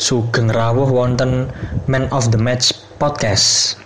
Sugeng rawuh wonten Man of the Match podcast.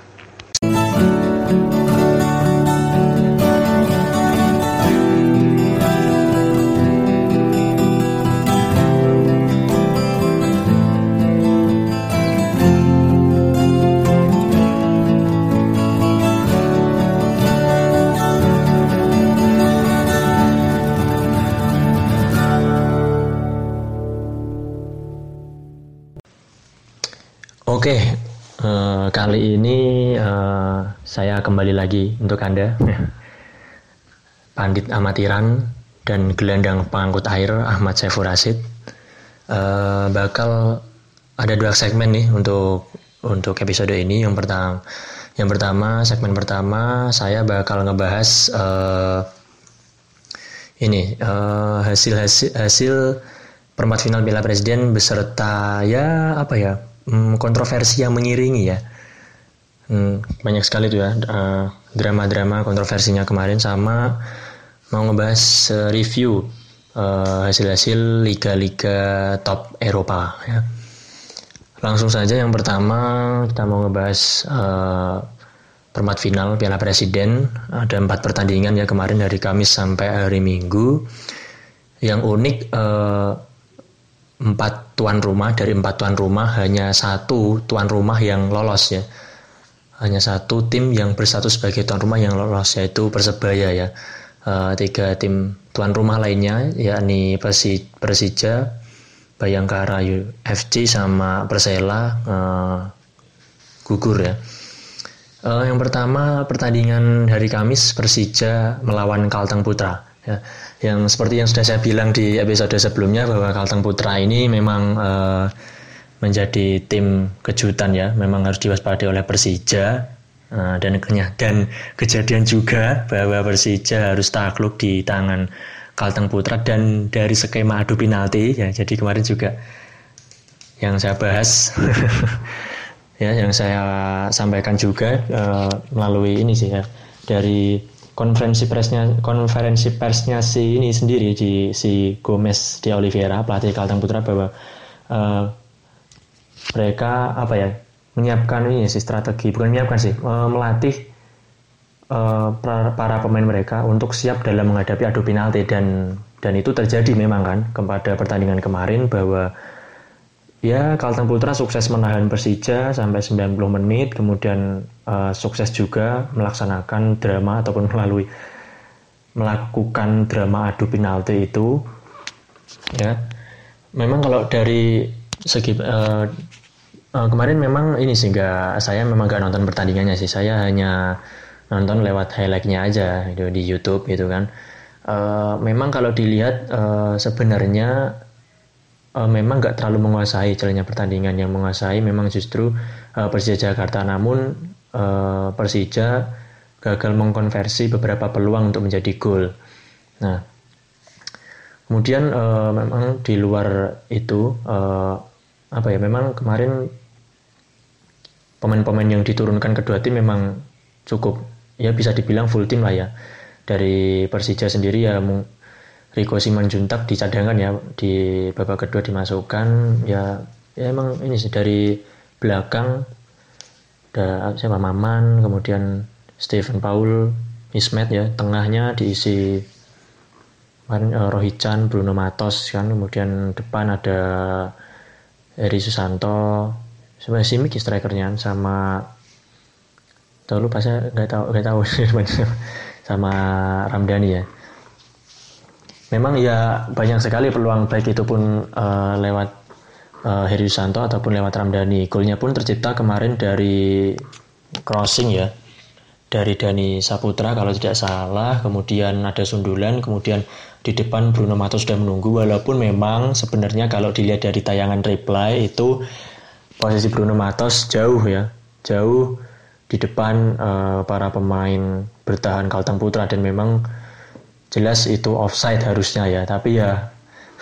Kembali lagi untuk Anda. Pandit amatiran dan gelandang pengangkut air Ahmad Saiful Rasid. Eh, bakal ada dua segmen nih untuk untuk episode ini. Yang pertama, yang pertama segmen pertama saya bakal ngebahas eh, ini eh, hasil hasil hasil perempat final Piala Presiden beserta ya apa ya hmm, kontroversi yang mengiringi ya hmm, banyak sekali tuh ya drama-drama kontroversinya kemarin sama mau ngebahas eh, review eh, hasil-hasil liga-liga top Eropa ya. Langsung saja yang pertama kita mau ngebahas eh, perempat final Piala Presiden. Ada empat pertandingan ya kemarin dari Kamis sampai hari Minggu. Yang unik eh, empat tuan rumah dari empat tuan rumah hanya satu tuan rumah yang lolos ya hanya satu tim yang bersatu sebagai tuan rumah yang lolos yaitu persebaya ya. Eh, tiga tim tuan rumah lainnya yakni Persi, Persija Bayangkara FC sama Persela eh, gugur ya. Eh, yang pertama pertandingan hari Kamis Persija melawan Kalteng Putra ya. Yang seperti yang sudah saya bilang di episode sebelumnya bahwa Kalteng Putra ini memang eh, menjadi tim kejutan ya. Memang harus diwaspadai oleh Persija Eh, dan kenya- dan kejadian juga bahwa Persija harus takluk di tangan Kalteng Putra dan dari skema adu penalti ya. Jadi kemarin juga yang saya bahas ya yang saya sampaikan juga eh, melalui ini sih ya dari konferensi persnya konferensi persnya si ini sendiri di si Gomez di Oliveira pelatih Kalteng Putra bahwa eh, mereka apa ya menyiapkan ini sih strategi bukan menyiapkan sih melatih eh, para, pemain mereka untuk siap dalam menghadapi adu penalti. Dan dan itu terjadi memang kan kepada pertandingan kemarin bahwa ya Kalteng Putra sukses menahan Persija sampai 90 menit kemudian eh, sukses juga melaksanakan drama ataupun melalui melakukan drama adu penalti itu. Ya memang kalau dari segi eh, eh, kemarin memang ini sih nggak saya memang nggak nonton pertandingannya sih. Saya hanya nonton lewat highlightnya aja gitu, di YouTube gitu kan. Eh, memang kalau dilihat eh, sebenarnya eh, memang nggak terlalu menguasai jalannya pertandingan. Yang menguasai memang justru eh, Persija Jakarta. Namun eh, Persija gagal mengkonversi beberapa peluang untuk menjadi gol. Nah Kemudian eh, memang di luar itu eh, apa ya? Memang kemarin pemain-pemain yang diturunkan kedua tim memang cukup ya bisa dibilang full tim lah ya. Dari Persija sendiri ya Rico Simanjuntak di cadangan ya di babak kedua dimasukkan ya ya emang ini sih dari belakang ada siapa Maman kemudian Stephen Paul Ismet ya tengahnya diisi kemarin eh, Rohichan, Bruno Matos kan, kemudian depan ada Eri Susanto, sebenarnya Simic strikernya sama tahu lupa saya nggak tahu nggak tahu sama Ramdhani ya. Memang ya banyak sekali peluang baik itu pun eh, lewat eh, Heri Susanto ataupun lewat Ramdhani. Golnya pun tercipta kemarin dari crossing ya dari Dani Saputra kalau tidak salah kemudian ada sundulan kemudian di depan Bruno Matos sudah menunggu walaupun memang sebenarnya kalau dilihat dari tayangan replay itu posisi Bruno Matos jauh ya jauh di depan eh, para pemain bertahan Kalteng Putra. Dan memang jelas itu offside harusnya ya tapi ya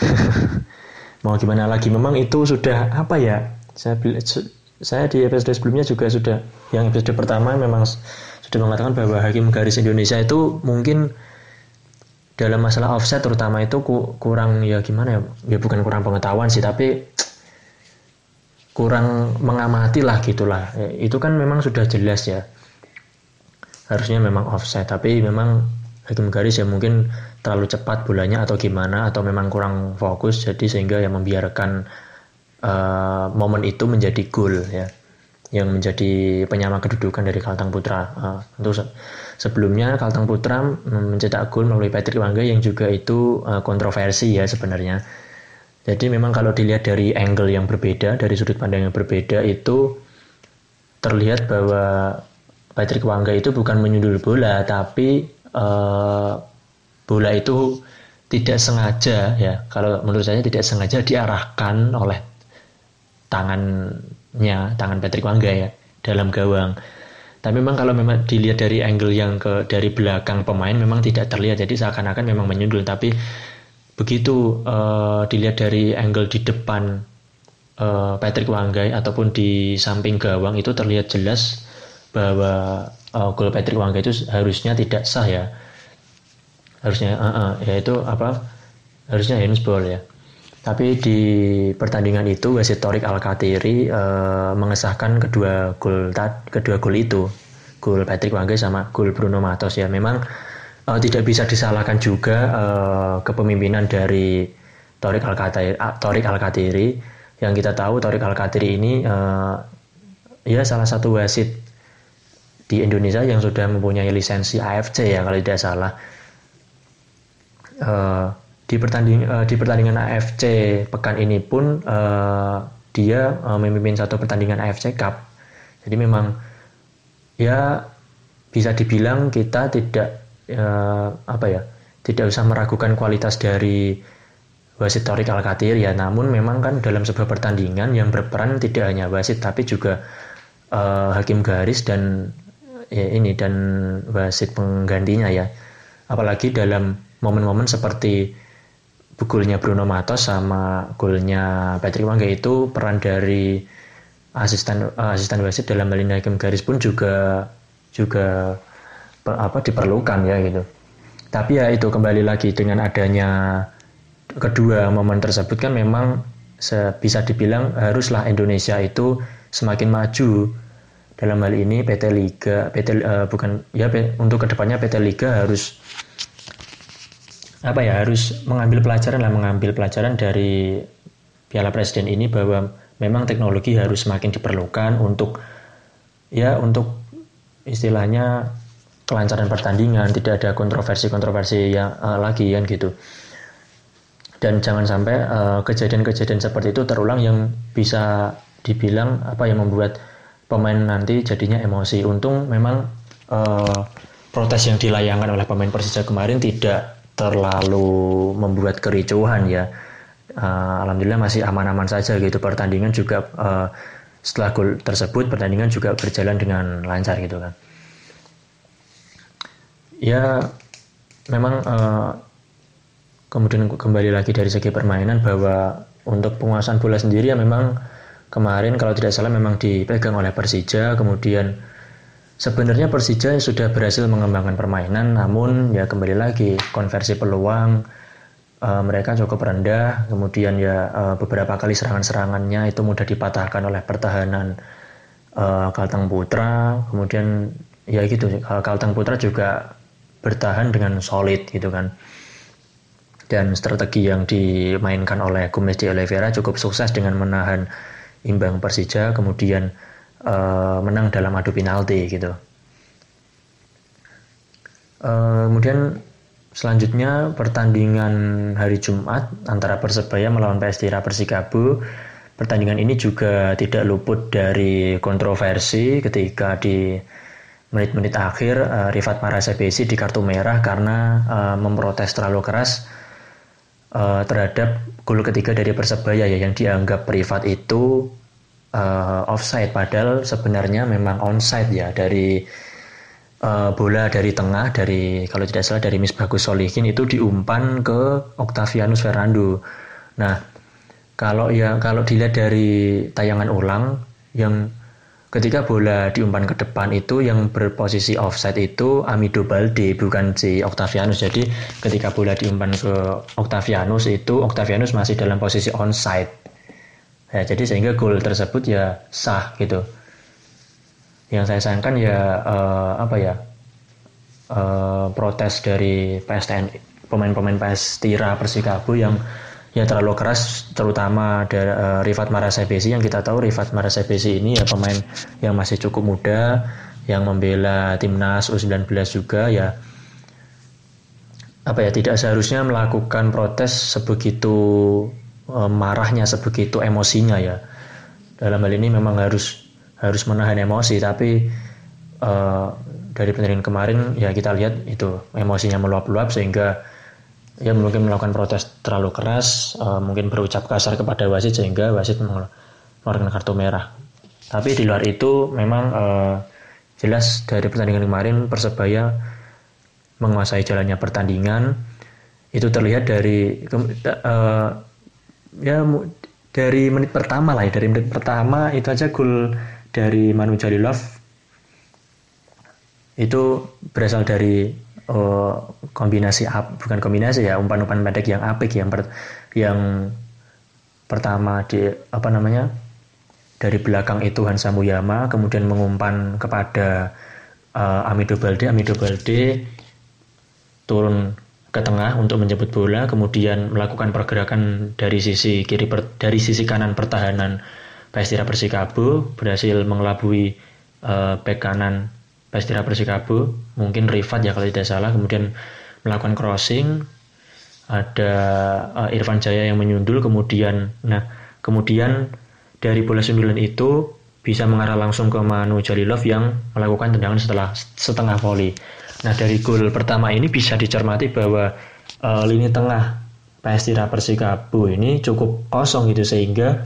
mau gimana lagi. Memang itu sudah apa ya saya saya di episode sebelumnya juga sudah yang episode pertama memang sudah mengatakan bahwa hakim garis Indonesia itu mungkin dalam masalah offset terutama itu ku- kurang ya gimana ya ya bukan kurang pengetahuan sih tapi kurang mengamati lah gitulah itu kan memang sudah jelas ya harusnya memang offset tapi memang hakim garis ya mungkin terlalu cepat bolanya atau gimana atau memang kurang fokus jadi sehingga yang membiarkan uh, momen itu menjadi gol ya yang menjadi penyama kedudukan dari Kalteng Putra. Uh, sebelumnya Kalteng Putra mencetak gol melalui Patrick Wangga yang juga itu uh, kontroversi ya sebenarnya. Jadi memang kalau dilihat dari angle yang berbeda, dari sudut pandang yang berbeda itu terlihat bahwa Patrick Wangga itu bukan menyundul bola, tapi uh, bola itu tidak sengaja ya. Kalau menurut saya tidak sengaja diarahkan oleh tangan nya tangan Patrick Wangga ya dalam gawang. Tapi memang kalau memang dilihat dari angle yang ke dari belakang pemain memang tidak terlihat. Jadi seakan-akan memang menyundul. Tapi begitu uh, dilihat dari angle di depan uh, Patrick Wanggai ataupun di samping gawang itu terlihat jelas bahwa uh, gol Patrick Wanggai itu harusnya tidak sah ya. Harusnya uh, uh, yaitu apa? Harusnya handsball ya tapi di pertandingan itu wasit Torik Alkatiri uh, mengesahkan kedua gol kedua gol itu, gol Patrick Wangge sama gol Bruno Matos ya. Memang uh, tidak bisa disalahkan juga uh, kepemimpinan dari Torik Alkatiri, Torik Alkatiri yang kita tahu Torik Alkatiri ini uh, ya salah satu wasit di Indonesia yang sudah mempunyai lisensi AFC ya kalau tidak salah. Di pertanding uh, di pertandingan AFC pekan ini pun uh, dia uh, memimpin satu pertandingan AFC Cup. Jadi memang ya bisa dibilang kita tidak uh, apa ya tidak usah meragukan kualitas dari wasit Torik Alkatir ya namun memang kan dalam sebuah pertandingan yang berperan tidak hanya wasit tapi juga uh, hakim garis dan ya ini dan wasit penggantinya ya apalagi dalam momen-momen seperti golnya Bruno Matos sama golnya Patrick Wangga itu peran dari asisten asisten wasit dalam ini hakim garis pun juga juga apa diperlukan ya gitu. Tapi ya itu kembali lagi dengan adanya kedua momen tersebut kan memang bisa dibilang haruslah Indonesia itu semakin maju dalam hal ini PT Liga PT uh, eh, bukan ya untuk ke depannya PT Liga harus apa ya harus mengambil pelajaran lah mengambil pelajaran dari Piala Presiden ini bahwa memang teknologi harus semakin diperlukan untuk ya untuk istilahnya kelancaran pertandingan tidak ada kontroversi-kontroversi yang uh, lagi kan gitu. Dan jangan sampai eh, kejadian-kejadian uh, seperti itu terulang yang bisa dibilang apa yang membuat pemain nanti jadinya emosi. Untung memang uh, protes yang dilayangkan oleh pemain Persija kemarin tidak terlalu membuat kericuhan ya. Uh, Alhamdulillah masih aman-aman saja gitu pertandingan juga uh, setelah gol tersebut pertandingan juga berjalan dengan lancar gitu kan. Ya memang uh, kemudian kembali lagi dari segi permainan bahwa untuk penguasaan bola sendiri ya memang kemarin kalau tidak salah memang dipegang oleh Persija kemudian Sebenarnya Persija sudah berhasil mengembangkan permainan, namun ya kembali lagi konversi peluang uh, mereka cukup rendah. Kemudian ya uh, beberapa kali serangan-serangannya itu mudah dipatahkan oleh pertahanan uh, Kalteng Putra. Kemudian ya gitu, Kalteng Putra juga bertahan dengan solid gitu kan. Dan strategi yang dimainkan oleh Gomez de Oliveira cukup sukses dengan menahan imbang Persija. Kemudian uh, menang dalam adu penalti gitu. Uh, kemudian selanjutnya pertandingan hari Jumat antara Persebaya melawan PS Tira Persikabo. Pertandingan ini juga tidak luput dari kontroversi ketika di menit-menit akhir uh, Rifat Marasebesi di kartu merah karena uh, memprotes terlalu keras uh, terhadap gol ketiga dari Persebaya ya yang dianggap Rifat itu uh, offside padahal sebenarnya memang onside ya dari uh, bola dari tengah dari kalau tidak salah dari Misbagus Solihin itu diumpan ke Octavianus Fernando. Nah, kalau ya kalau dilihat dari tayangan ulang yang ketika bola diumpan ke depan itu yang berposisi offside itu Amido Balde bukan si Octavianus. Jadi ketika bola diumpan ke Octavianus itu Octavianus masih dalam posisi onside ya jadi sehingga gol tersebut ya sah gitu. Yang saya sayangkan ya uh, apa ya uh, protes dari PSTN pemain-pemain PS Tira Persikabo yang ya terlalu keras terutama dari uh, Rifat Marasebesi. Yang kita tahu Rifat Marasebesi ini ya pemain yang masih cukup muda yang membela timnas U19 juga ya. Apa ya tidak seharusnya melakukan protes sebegitu marahnya sebegitu emosinya ya. Dalam hal ini memang harus harus menahan emosi tapi uh, dari pertandingan kemarin ya kita lihat itu emosinya meluap-luap sehingga ya mungkin melakukan protes terlalu keras uh, mungkin berucap kasar kepada wasit sehingga wasit mengeluarkan kartu merah. Tapi di luar itu memang uh, jelas dari pertandingan kemarin persebaya menguasai jalannya pertandingan. Itu terlihat dari uh, ya dari menit pertama lah ya dari menit pertama itu aja gol dari Manu Jalilov. Itu berasal dari uh, kombinasi up, bukan kombinasi ya umpan-umpan pendek yang apik yang per, yang pertama di apa namanya dari belakang itu Hansa Muyama kemudian mengumpan kepada uh, Amido Balde Amido Balde turun ke tengah untuk menjemput bola kemudian melakukan pergerakan dari sisi kiri per, dari sisi kanan pertahanan Pestira Persikabo berhasil mengelabui uh, back kanan Pestira Persikabo mungkin Rifat ya kalau tidak salah kemudian melakukan crossing ada uh, Irfan Jaya yang menyundul kemudian nah kemudian dari bola sundulan itu bisa mengarah langsung ke Manu Jalilov yang melakukan tendangan setelah setengah volley. Nah dari gol pertama ini bisa dicermati bahwa uh, lini tengah Pestira Persikabo ini cukup kosong gitu sehingga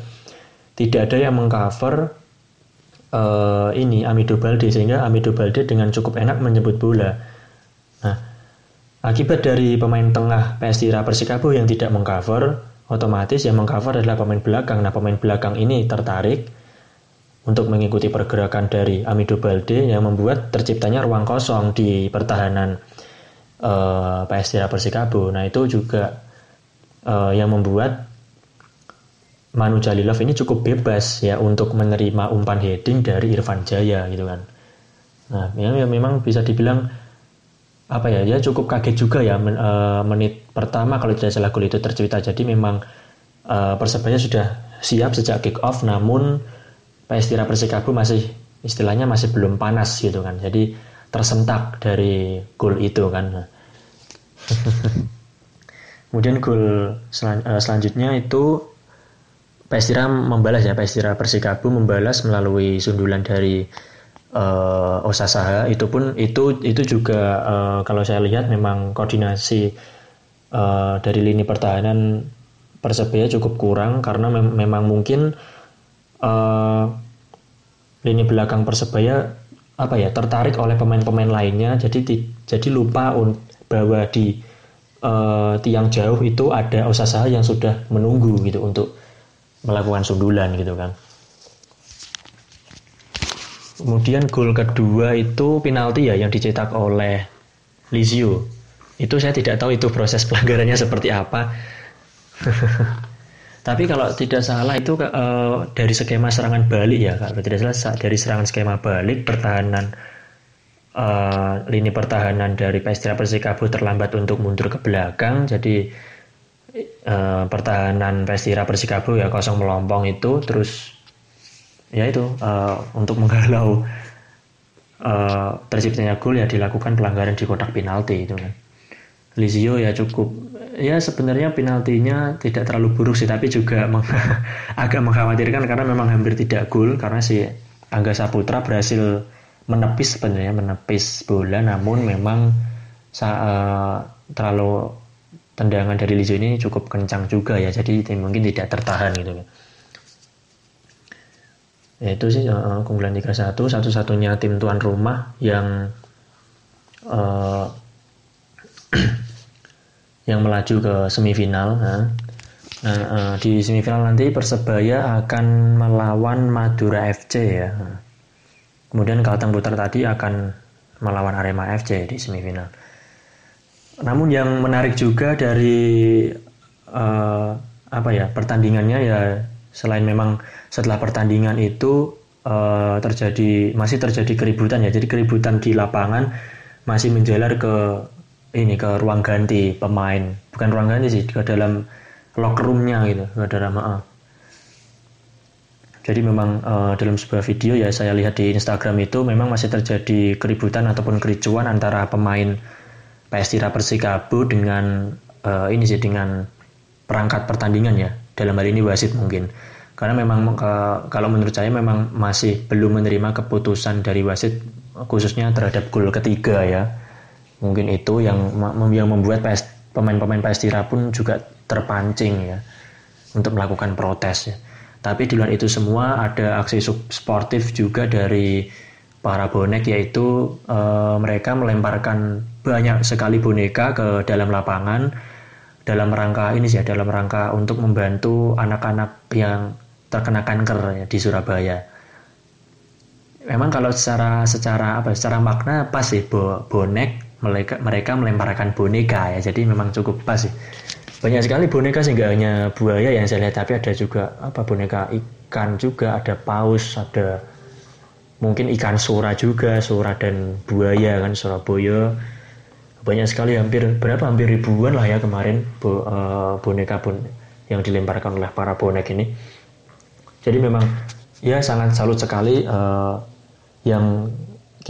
tidak ada yang mengcover uh, ini Amido Balde sehingga Amido Balde dengan cukup enak menyebut bola. Nah, akibat dari pemain tengah PS Tira Persikabo yang tidak mengcover, otomatis yang mengcover adalah pemain belakang. Nah, pemain belakang ini tertarik untuk mengikuti pergerakan dari Amido Balde yang membuat terciptanya ruang kosong di pertahanan uh, PS Tira Persikabo. Nah, itu juga uh, yang membuat Manu Jalilov ini cukup bebas ya untuk menerima umpan heading dari Irfan Jaya gitu kan. Nah, ya, ya memang bisa dibilang apa ya, ya cukup kaget juga ya men, uh, menit pertama kalau tidak salah gol itu tercipta. Jadi memang uh, Persebaya sudah siap sejak kick off, namun PS Tira Persikabo masih istilahnya masih belum panas gitu kan. Jadi tersentak dari gol itu kan. Kemudian gol selan, uh, selanjutnya itu Pestira membalas ya Pestira Persikabo membalas melalui sundulan dari uh, Osasaha itu pun itu itu juga uh, kalau saya lihat memang koordinasi uh, dari lini pertahanan Persebaya cukup kurang karena mem memang mungkin uh, lini belakang Persebaya apa ya tertarik oleh pemain-pemain lainnya jadi jadi lupa bahwa di uh, tiang jauh itu ada Osasaha yang sudah menunggu gitu untuk melakukan sundulan gitu kan. Kemudian gol kedua itu penalti ya yang dicetak oleh Lizio. Itu saya tidak tahu itu proses pelanggarannya seperti apa. Tapi kalau tidak salah itu uh, dari skema serangan balik ya, kalau tidak salah dari serangan skema balik pertahanan uh, lini pertahanan dari Pestria Persikabo terlambat untuk mundur ke belakang, jadi uh, pertahanan Pestira Persikabo ya kosong melompong itu. Terus ya itu uh, untuk menghalau uh, terciptanya gol ya dilakukan pelanggaran di kotak penalti itu kan. Lizio ya cukup ya sebenarnya penaltinya tidak terlalu buruk sih tapi juga meng agak mengkhawatirkan karena memang hampir tidak gol karena si Angga Saputra berhasil menepis sebenarnya menepis bola. Namun memang uh, terlalu tendangan dari Lizzo ini cukup kencang juga ya jadi mungkin tidak tertahan gitu. Ya itu sih uh, keunggulan 3-1 satu-satunya tim tuan rumah yang uh, yang melaju ke semifinal nah, uh, di semifinal nanti persebaya akan melawan Madura FC ya. Kemudian Kalteng Putar tadi akan melawan Arema FC di semifinal. Namun yang menarik juga dari uh, apa ya pertandingannya ya Selain memang setelah pertandingan itu uh, terjadi masih terjadi keributan ya. Jadi keributan di lapangan masih menjalar ke ini ke ruang ganti pemain. Bukan ruang ganti sih, ke dalam locker roomnya gitu, ke dalam uh. Jadi memang uh, dalam sebuah video ya saya lihat di Instagram itu memang masih terjadi keributan ataupun kericuan antara pemain PS Tira Persikabo dengan uh, ini sih dengan perangkat pertandingan ya dalam hal ini wasit mungkin karena memang uh, kalau menurut saya memang masih belum menerima keputusan dari wasit khususnya terhadap gol ketiga ya mungkin itu yang yang membuat PS, pemain-pemain PS Tira pun juga terpancing ya untuk melakukan protes ya tapi di luar itu semua ada aksi sportif juga dari para bonek yaitu uh, mereka melemparkan banyak sekali boneka ke dalam lapangan dalam rangka ini sih ya, dalam rangka untuk membantu anak-anak yang terkena kanker ya, di Surabaya. Memang kalau secara secara apa secara makna pas sih bo, bonek mereka mereka melemparkan boneka ya. Jadi memang cukup pas sih. Banyak sekali boneka sih hanya buaya yang saya lihat tapi ada juga apa boneka ikan juga, ada paus, ada mungkin ikan sura juga, sura dan buaya kan Surabaya banyak sekali hampir berapa hampir ribuan lah ya kemarin bo, uh, boneka pun yang dilemparkan oleh para bonek ini jadi memang ya sangat salut sekali uh, yang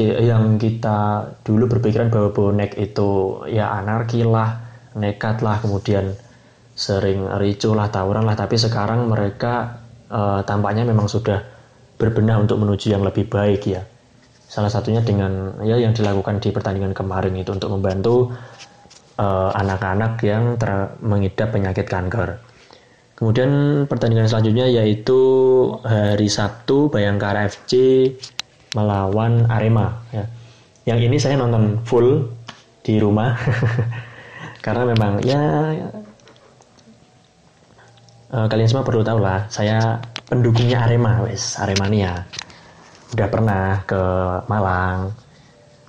yang kita dulu berpikiran bahwa bonek itu ya anarki lah nekat lah kemudian sering ricu lah tawuran lah tapi sekarang mereka uh, tampaknya memang sudah berbenah untuk menuju yang lebih baik ya Salah satunya dengan ya yang dilakukan di pertandingan kemarin itu untuk membantu eh, anak-anak uh, yang ter mengidap penyakit kanker. Kemudian pertandingan selanjutnya yaitu hari Sabtu Bayangkara FC melawan Arema ya. Yang ini saya nonton full di rumah karena memang ya uh, kalian semua perlu tahu lah saya pendukungnya Arema wes Aremania. Udah pernah ke Malang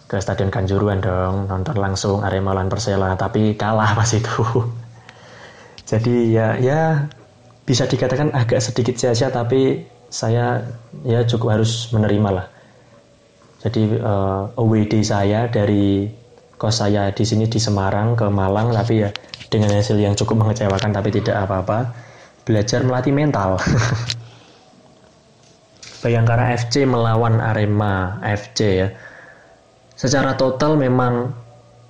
ke Stadion Kanjuruhan dong nonton langsung Arema lawan Persela tapi kalah pas itu. Jadi ya ya bisa dikatakan agak sedikit sia-sia tapi saya ya cukup harus menerima lah jadi uh, away saya dari kos saya di sini di Semarang ke Malang tapi ya dengan hasil yang cukup mengecewakan tapi tidak apa-apa belajar melatih mental Bayangkara FC melawan Arema FC ya. Secara total memang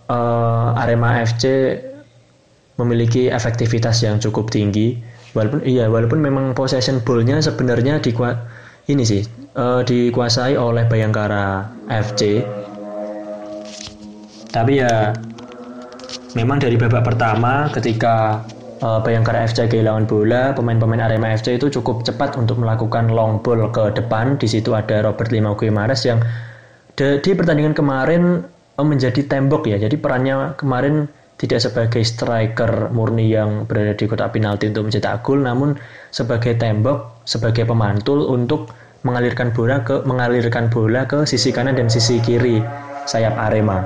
uh, Arema FC memiliki efektivitas yang cukup tinggi. Walaupun iya, walaupun memang possession ball-nya sebenarnya di ini sih uh, dikuasai oleh Bayangkara FC. Tapi ya memang dari babak pertama ketika uh, Bayangkara FC kehilangan bola, pemain-pemain Arema FC itu cukup cepat untuk melakukan long ball ke depan. Di situ ada Robert Limau Guimares yang di pertandingan kemarin uh, menjadi tembok ya. Jadi perannya kemarin tidak sebagai striker murni yang berada di kotak penalti untuk mencetak gol, namun sebagai tembok, sebagai pemantul untuk mengalirkan bola ke mengalirkan bola ke sisi kanan dan sisi kiri sayap Arema.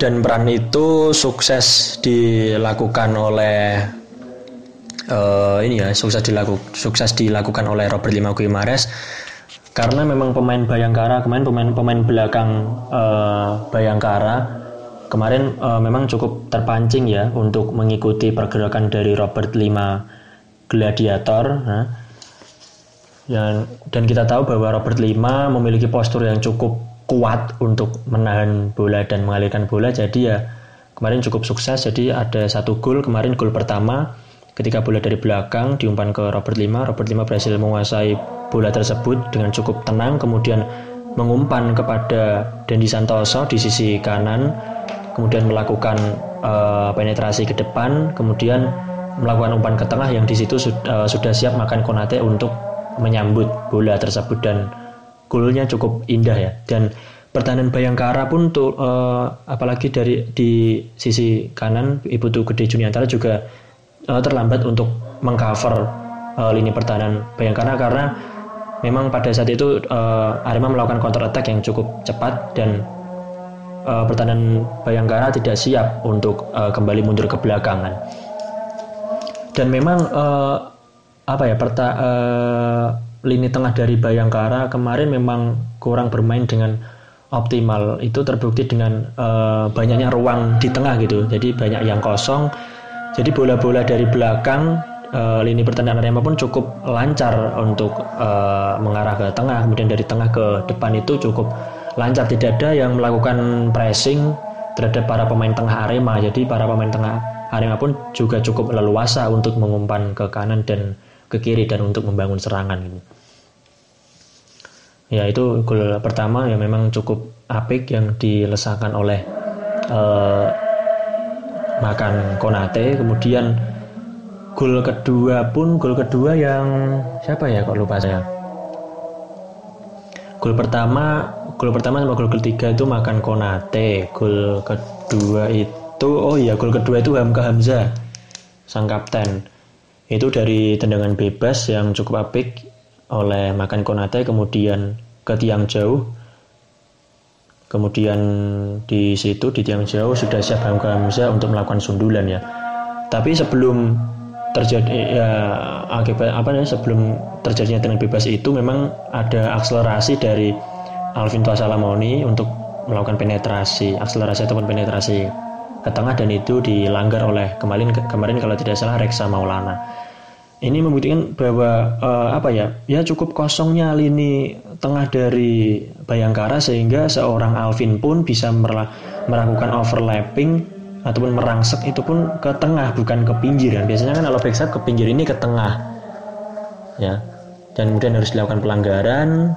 Dan peran itu sukses dilakukan oleh uh, ini ya sukses dilakukan sukses dilakukan oleh Robert Lima Guimares karena memang pemain Bayangkara kemarin pemain pemain belakang uh, Bayangkara kemarin uh, memang cukup terpancing ya untuk mengikuti pergerakan dari Robert Lima Gladiator nah. dan, dan kita tahu bahwa Robert Lima memiliki postur yang cukup kuat untuk menahan bola dan mengalirkan bola. Jadi ya kemarin cukup sukses. Jadi ada satu gol kemarin gol pertama. Ketika bola dari belakang diumpan ke Robert Lima Robert Lima berhasil menguasai bola tersebut dengan cukup tenang. Kemudian mengumpan kepada Dendi Santoso di sisi kanan kemudian melakukan uh, penetrasi ke depan kemudian melakukan umpan ke tengah yang di situ uh, sudah siap makan Konate untuk menyambut bola tersebut dan golnya cukup indah ya. Dan pertahanan Bayangkara pun tuh uh, apalagi dari di sisi kanan Ibu Tuh Gede Juniantara juga uh, terlambat untuk mengcover uh, lini pertahanan Bayangkara karena memang pada saat itu uh, Arema melakukan counter attack yang cukup cepat dan uh, pertahanan Bayangkara tidak siap untuk uh, kembali mundur ke belakangan. Dan memang uh, apa ya perta, uh, lini tengah dari Bayangkara kemarin memang kurang bermain dengan optimal. Itu terbukti dengan uh, banyaknya ruang di tengah gitu. Jadi banyak yang kosong. Jadi bola-bola dari belakang uh, lini pertahanan Arema pun cukup lancar untuk uh, mengarah ke tengah. Kemudian dari tengah ke depan itu cukup lancar tidak ada yang melakukan pressing terhadap para pemain tengah Arema jadi para pemain tengah Arema pun juga cukup leluasa untuk mengumpan ke kanan dan ke kiri dan untuk membangun serangan gitu. Ya itu gol pertama yang memang cukup apik yang dilesakan oleh uh, Makan Konate. Kemudian gol kedua pun gol kedua yang siapa ya kok lupa saya. Gol pertama, gol pertama sama gol ketiga itu Makan Konate. Gol kedua itu oh iya gol kedua itu Hamka Hamzah sang kapten. Itu dari tendangan bebas yang cukup apik oleh Makan Konate kemudian ke tiang jauh. Kemudian di situ di tiang jauh sudah siap Hamka Hamzah untuk melakukan sundulan ya. Tapi sebelum terjadi ya akibat apa namanya sebelum terjadinya tendangan bebas itu memang ada akselerasi dari Alvin Tuasalamoni untuk melakukan penetrasi akselerasi ataupun penetrasi ke tengah dan itu dilanggar oleh kemarin kemarin kalau tidak salah Reksa Maulana. Ini membuktikan bahwa uh, apa ya ya cukup kosongnya lini tengah dari Bayangkara sehingga seorang Alvin pun bisa melakukan overlapping ataupun merangsek itu pun ke tengah bukan ke pinggir kan. Biasanya kan kalau backside ke pinggir ini ke tengah ya. Dan kemudian harus dilakukan pelanggaran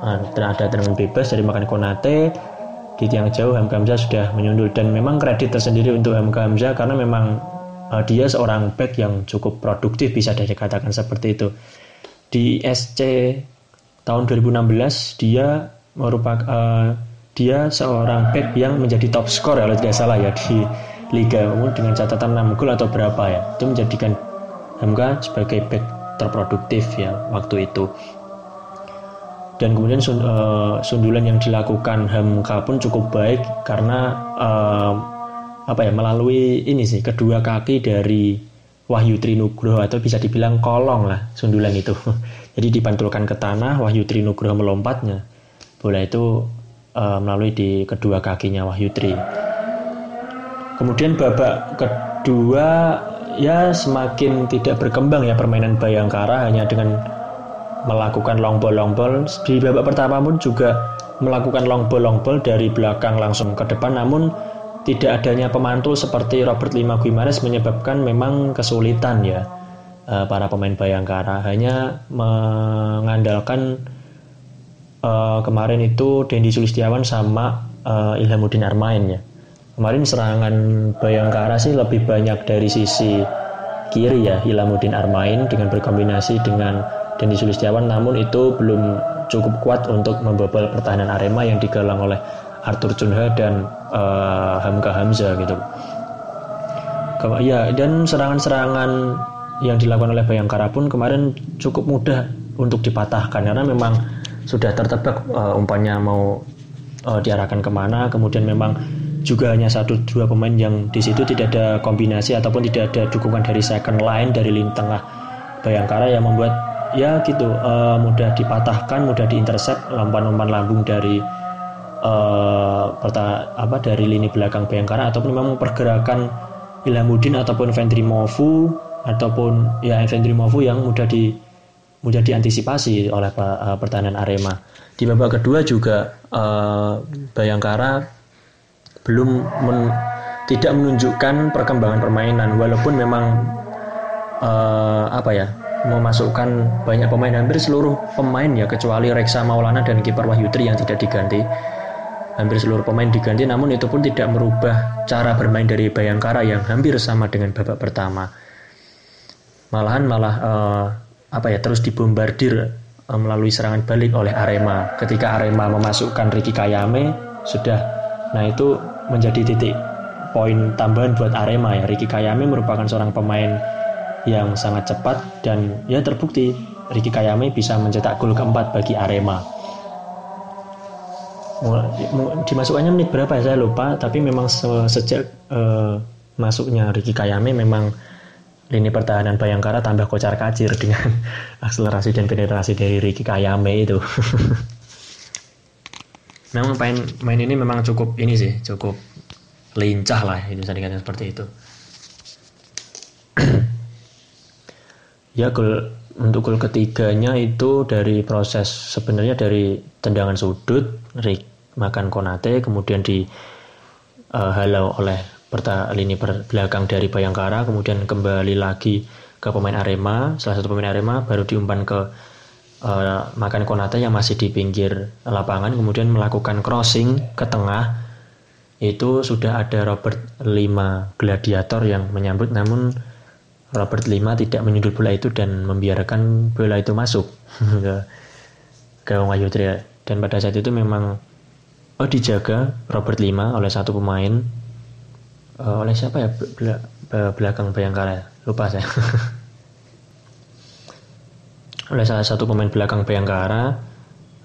uh, ada tendangan bebas dari makan Konate di tiang jauh Hamka Hamzah sudah menyundul. Dan memang kredit tersendiri untuk Hamka Hamzah karena memang uh, dia seorang back yang cukup produktif bisa dikatakan seperti itu. Di SC tahun 2016 dia merupakan uh, dia seorang back yang menjadi top skor kalau tidak salah ya di liga dengan catatan 6 gol atau berapa ya. Itu menjadikan Hamka sebagai back terproduktif ya waktu itu. Dan kemudian uh, sundulan yang dilakukan Hamka pun cukup baik karena uh, apa ya melalui ini sih kedua kaki dari Wahyu Trinugroho atau bisa dibilang kolong lah sundulan itu. Jadi dipantulkan ke tanah Wahyu Trinugroho melompatnya. Bola itu uh, melalui di kedua kakinya Wahyu Tri kemudian babak kedua ya semakin tidak berkembang ya permainan Bayangkara hanya dengan melakukan long ball long ball. Di babak pertama pun juga melakukan long ball long ball dari belakang langsung ke depan. Namun tidak adanya pemantul seperti Robert Lima Guimares menyebabkan memang kesulitan ya eh, para pemain Bayangkara. Hanya mengandalkan uh, kemarin itu Dendi Sulistiawan sama uh, Ilhamuddin Armain ya kemarin serangan Bayangkara sih lebih banyak dari sisi kiri ya Ilhamuddin Armain dengan berkombinasi dengan dan di Sulistiawan namun itu belum cukup kuat untuk membobol pertahanan Arema yang digalang oleh Arthur Chunha dan uh, Hamka Hamzah gitu. Ya dan serangan-serangan yang dilakukan oleh Bayangkara pun kemarin cukup mudah untuk dipatahkan karena memang sudah tertebak uh, umpannya mau uh, diarahkan ke mana. Kemudian memang juga hanya satu dua pemain yang di situ tidak ada kombinasi ataupun tidak ada dukungan dari second line dari lini tengah Bayangkara yang membuat ya gitu uh, mudah dipatahkan mudah diintercept umpan-umpan lambung dari uh, perta, apa dari lini belakang Bayangkara ataupun memang pergerakan Ilhamuddin ataupun Vendrimovu ataupun ya Vendrimovu yang mudah di mudah diantisipasi oleh uh, pertahanan Arema. Di babak kedua juga uh, Bayangkara belum men, tidak menunjukkan perkembangan permainan walaupun memang uh, apa ya memasukkan banyak pemain. Hampir seluruh pemain ya kecuali Reksa Maulana dan kiper Wahyutri yang tidak diganti. Hampir seluruh pemain diganti namun itu pun tidak merubah cara bermain dari Bayangkara yang hampir sama dengan babak pertama. Malahan malah uh, apa ya terus dibombardir uh, melalui serangan balik oleh Arema. Ketika Arema memasukkan Ricky Kayame sudah. Nah itu menjadi titik poin tambahan buat Arema ya. Ricky Kayame merupakan seorang pemain yang sangat cepat dan ya terbukti Ricky Kayame bisa mencetak gol keempat bagi Arema. Dimasukkannya menit berapa ya? Saya lupa, tapi memang sejak uh, masuknya Ricky Kayame memang lini pertahanan Bayangkara tambah kocar kacir dengan akselerasi dan penetrasi dari Ricky Kayame itu. memang main main ini memang cukup ini sih, cukup lincah lah itu bisa seperti itu. ya gol untuk gol ketiganya itu dari proses sebenarnya dari tendangan sudut Rick makan Konate kemudian di uh, halau oleh perta lini belakang dari Bayangkara kemudian kembali lagi ke pemain Arema. Salah satu pemain Arema baru diumpan ke uh, makan Konate yang masih di pinggir lapangan kemudian melakukan crossing ke tengah. Itu sudah ada Robert Lima gladiator yang menyambut namun Robert Lima tidak menyundul bola itu dan membiarkan bola itu masuk ke gawang Ayudria dan pada saat itu memang oh dijaga Robert Lima oleh satu pemain uh, oleh siapa ya? Bel belakang Bayangkara ya? lupa saya. Oleh salah satu pemain belakang Bayangkara.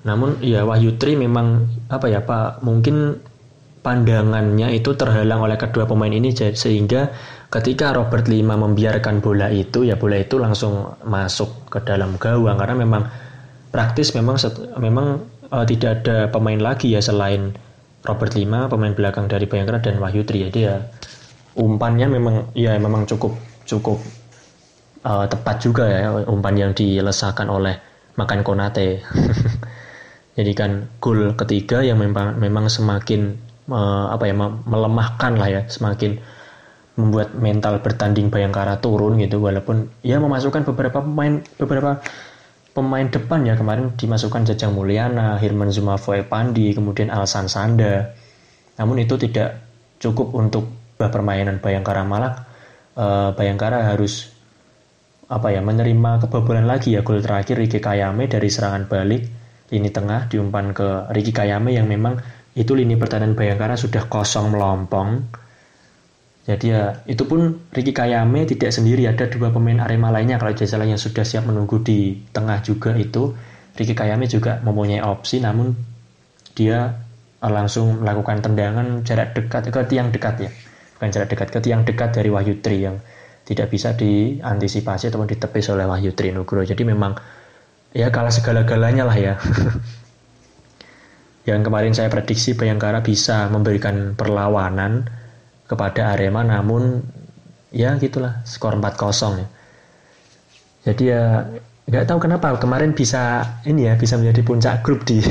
Namun ya Wahyu Tri memang apa ya Pak mungkin pandangannya itu terhalang oleh kedua pemain ini sehingga ketika Robert Lima membiarkan bola itu ya bola itu langsung masuk ke dalam gawang. Karena memang praktis memang memang uh, tidak ada pemain lagi ya selain Robert Lima pemain belakang dari Bayangkara dan Wahyu Tri ya umpannya memang ya memang cukup cukup uh, tepat juga ya umpan yang dilesakan oleh Makan Konate. Jadi kan gol ketiga yang memang memang semakin uh, apa ya melemahkan lah ya, semakin membuat mental bertanding Bayangkara turun gitu walaupun ya memasukkan beberapa pemain beberapa pemain depan ya kemarin dimasukkan Jajang Mulyana, Hirman Zumafoe Pandi, kemudian Alsan Sanda. Namun itu tidak cukup untuk permainan Bayangkara Malang uh, Bayangkara harus apa ya menerima kebobolan lagi ya gol terakhir Riki Kayame dari serangan balik lini tengah diumpan ke Riki Kayame yang memang itu lini pertahanan Bayangkara sudah kosong melompong jadi ya itu pun Riki Kayame tidak sendiri ada dua pemain Arema lainnya kalau salah yang sudah siap menunggu di tengah juga itu Riki Kayame juga mempunyai opsi namun dia langsung melakukan tendangan jarak dekat ke tiang dekat ya bukan jarak dekat ke tiang dekat dari Wahyu Tri yang tidak bisa diantisipasi ataupun ditepis oleh Wahyu Tri Nugroho. Jadi memang ya kalah segala-galanya lah ya. yang kemarin saya prediksi Bayangkara bisa memberikan perlawanan kepada Arema namun ya gitulah skor 4-0 ya. Jadi ya nggak tahu kenapa kemarin bisa ini ya bisa menjadi puncak grup di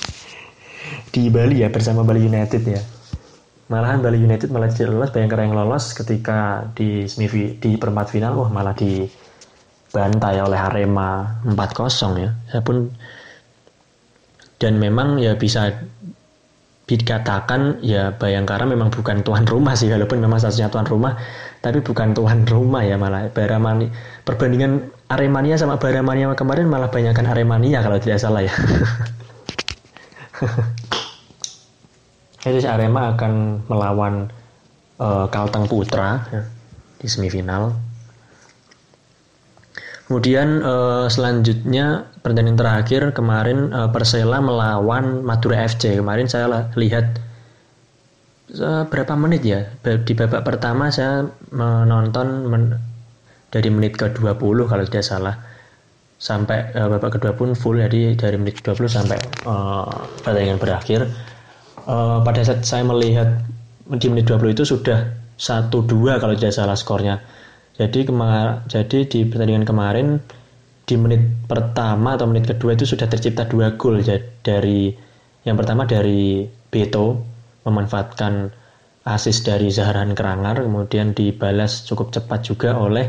di Bali ya bersama Bali United ya. Malahan Bali United malah tidak lolos, Bayangkara yang lolos ketika di semifi, di perempat final, wah malah dibantai oleh Arema 4-0 ya. Saya pun dan memang ya bisa dikatakan ya Bayangkara memang bukan tuan rumah sih walaupun memang satunya tuan rumah tapi bukan tuan rumah ya malah. Baramani perbandingan Aremania sama Baramania kemarin malah banyakkan Aremania kalau tidak salah ya. Itu Arema akan melawan uh, Kalteng Putra ya, di semifinal. Kemudian uh, selanjutnya pertandingan terakhir kemarin uh, Persela melawan Madura FC. Kemarin saya lihat uh, berapa menit ya di babak pertama saya menonton men dari menit ke-20 kalau tidak salah sampai uh, babak kedua pun full jadi dari menit 20 sampai uh, pertandingan berakhir uh, pada saat saya melihat di menit 20 itu sudah 1-2 kalau tidak salah skornya. Jadi kemar jadi di pertandingan kemarin di menit pertama atau menit kedua itu sudah tercipta dua gol dari yang pertama dari Beto memanfaatkan asis dari Zahran Kerangar kemudian dibalas cukup cepat juga oleh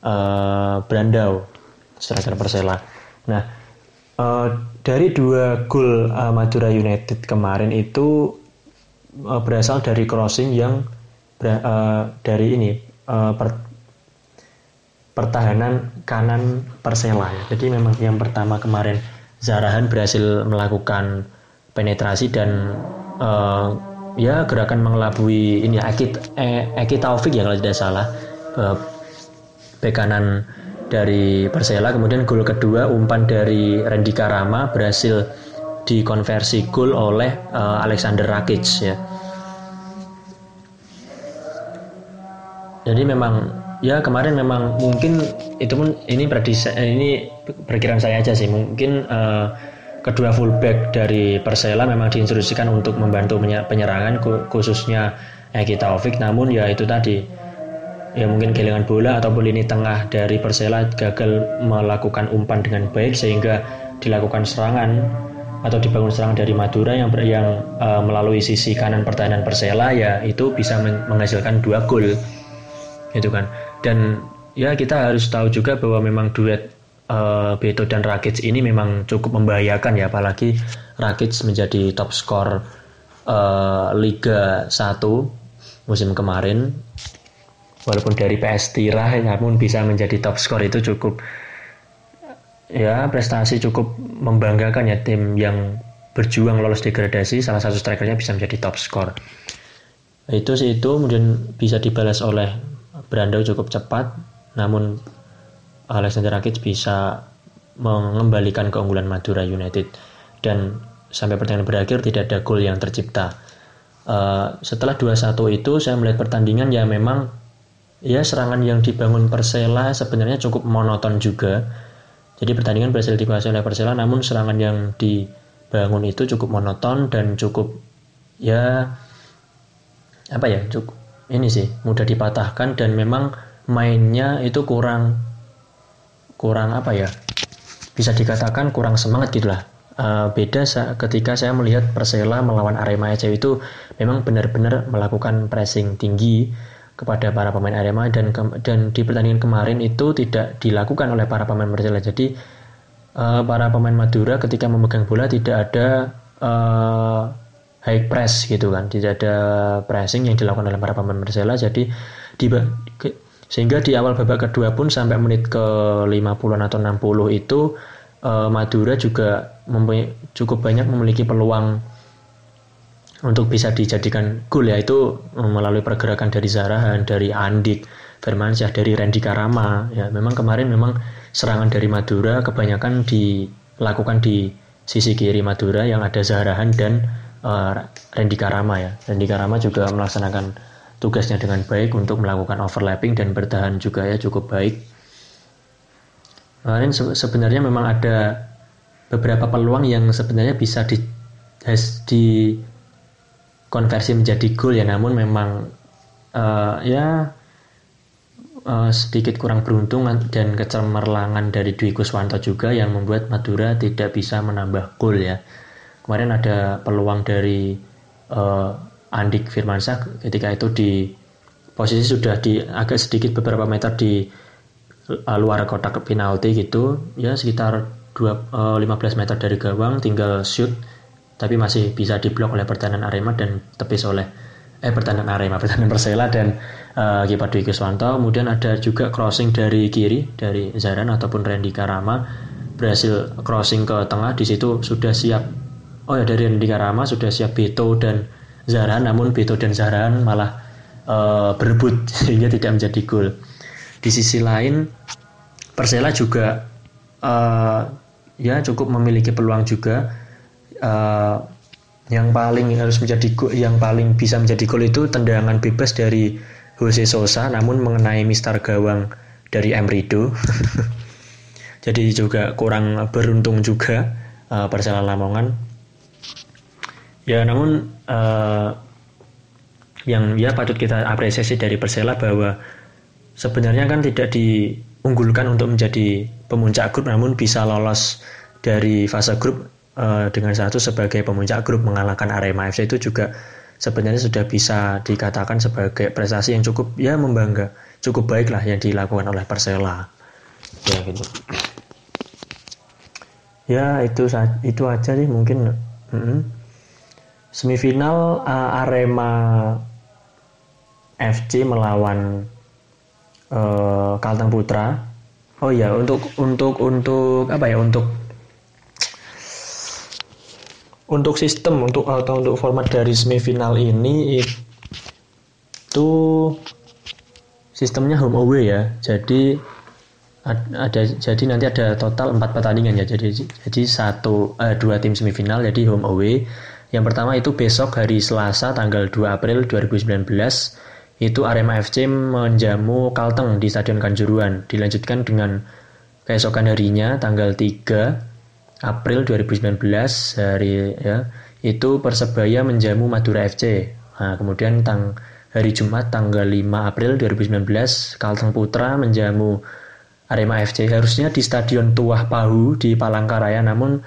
uh, Brandau striker Persela. Nah, uh, dari dua gol uh, Madura United kemarin itu uh, berasal dari crossing yang uh, dari ini uh, pertahanan kanan Persela ya. Jadi memang yang pertama kemarin Zarahan berhasil melakukan penetrasi dan uh, ya gerakan mengelabui ini Eki, Eki Taufik ya kalau tidak salah uh, bek kanan dari Persela kemudian gol kedua umpan dari Randy Karama berhasil dikonversi gol oleh uh, Alexander Rakic ya jadi memang ya kemarin memang mungkin itu pun ini prediksi eh, ini perkiraan saya aja sih. Mungkin uh, kedua fullback dari Persela memang diinstruksikan untuk membantu penyerangan khususnya Eki Taufik namun ya itu tadi ya mungkin kehilangan bola ataupun lini tengah dari Persela gagal melakukan umpan dengan baik sehingga dilakukan serangan atau dibangun serangan dari Madura yang yang uh, melalui sisi kanan pertahanan Persela ya itu bisa menghasilkan dua gol. Gitu kan dan ya kita harus tahu juga bahwa memang duet uh, Beto dan Rakic ini memang cukup membahayakan ya apalagi Rakic menjadi top skor uh, Liga 1 musim kemarin. Walaupun dari PS Tira namun bisa menjadi top skor itu cukup ya prestasi cukup membanggakan ya tim yang berjuang lolos degradasi. Salah satu strikernya bisa menjadi top skor. Itu sih itu kemudian bisa dibalas oleh Brando cukup cepat namun Alexander Rakic bisa mengembalikan keunggulan Madura United dan sampai pertandingan berakhir tidak ada gol yang tercipta uh, setelah 2-1 itu saya melihat pertandingan ya memang ya serangan yang dibangun Persela sebenarnya cukup monoton juga. Jadi pertandingan berhasil dikuasai oleh Persela namun serangan yang dibangun itu cukup monoton dan cukup ya apa ya cukup ini sih mudah dipatahkan dan memang mainnya itu kurang kurang apa ya bisa dikatakan kurang semangat gitulah uh, beda ketika saya melihat Persela melawan Arema FC itu memang benar-benar melakukan pressing tinggi kepada para pemain Arema dan dan di pertandingan kemarin itu tidak dilakukan oleh para pemain Persela. Jadi uh, para pemain Madura ketika memegang bola tidak ada uh, high press gitu kan, tidak ada pressing yang dilakukan oleh para pemain Persela. Jadi di sehingga di awal babak kedua pun sampai menit ke 50-an atau 60 itu uh, Madura juga cukup banyak memiliki peluang untuk bisa dijadikan gol ya itu eh, melalui pergerakan dari Zarahan, dari Andik, Firmansyah, dari Randy Karama ya memang kemarin memang serangan dari Madura kebanyakan dilakukan di sisi kiri Madura yang ada Zarahan dan uh, Randy Karama ya. Randy Karama juga melaksanakan tugasnya dengan baik untuk melakukan overlapping dan bertahan juga ya cukup baik. Kemarin se sebenarnya memang ada beberapa peluang yang sebenarnya bisa di, di konversi menjadi gol ya namun memang uh, ya uh, sedikit kurang beruntung dan kecemerlangan dari Dwi Kuswanto juga yang membuat Madura tidak bisa menambah gol ya kemarin ada peluang dari uh, Andik Firmansyah ketika itu di posisi sudah di agak sedikit beberapa meter di uh, luar kotak penalti gitu ya sekitar 2, uh, 15 meter dari gawang tinggal shoot tapi masih bisa diblok oleh pertahanan Arema dan tepis oleh eh pertahanan Arema, pertahanan Persela dan uh, kiper Dwi Kuswanto. Kemudian ada juga crossing dari kiri dari Zaran ataupun Randy Karama berhasil crossing ke tengah di situ sudah siap oh ya dari Randy Karama sudah siap Beto dan Zaran namun Beto dan Zaran malah uh, berebut sehingga tidak menjadi gol. Di sisi lain Persela juga uh, ya cukup memiliki peluang juga uh, yang paling harus menjadi gol, yang paling bisa menjadi gol itu tendangan bebas dari Jose Sosa namun mengenai Mister Gawang dari Emrido. Jadi juga kurang beruntung juga uh, Persela Lamongan. Ya namun uh, yang ya patut kita apresiasi dari Persela bahwa sebenarnya kan tidak diunggulkan untuk menjadi pemuncak grup namun bisa lolos dari fase grup uh, dengan satu sebagai pemuncak grup mengalahkan Arema FC itu juga sebenarnya sudah bisa dikatakan sebagai prestasi yang cukup ya membangga cukup baik lah yang dilakukan oleh Persela ya gitu ya itu itu aja sih mungkin mm -hmm. Semifinal uh, Arema FC melawan uh, Kalteng Putra. Oh ya untuk untuk untuk apa ya untuk untuk sistem untuk atau untuk format dari semifinal ini itu sistemnya home away ya. Jadi ada jadi nanti ada total empat pertandingan ya. Jadi jadi satu eh, dua tim semifinal jadi home away yang pertama itu besok hari Selasa tanggal 2 April 2019 itu Arema FC menjamu Kalteng di Stadion Kanjuruhan. Dilanjutkan dengan keesokan harinya tanggal 3 April 2019 hari ya itu Persebaya menjamu Madura FC. Nah, kemudian tang hari Jumat tanggal 5 April 2019 Kalteng Putra menjamu Arema FC harusnya di Stadion Tuah Pahu di Palangkaraya namun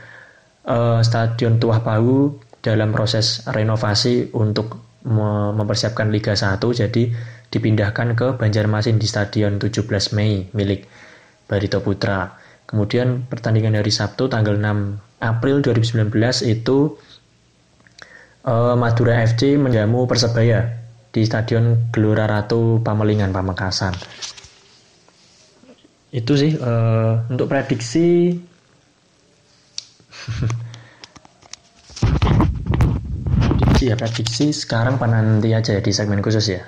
uh, Stadion Tuah Pahu dalam proses renovasi untuk mempersiapkan Liga 1 jadi dipindahkan ke Banjarmasin di Stadion 17 Mei milik Barito Putra. Kemudian pertandingan hari Sabtu tanggal 6 April 2019 itu uh, Madura FC menjamu Persebaya di Stadion Gelora Ratu Pamelingan Pamekasan. Itu sih uh, untuk prediksi prediksi ya prediksi sekarang apa nanti aja ya di segmen khusus ya.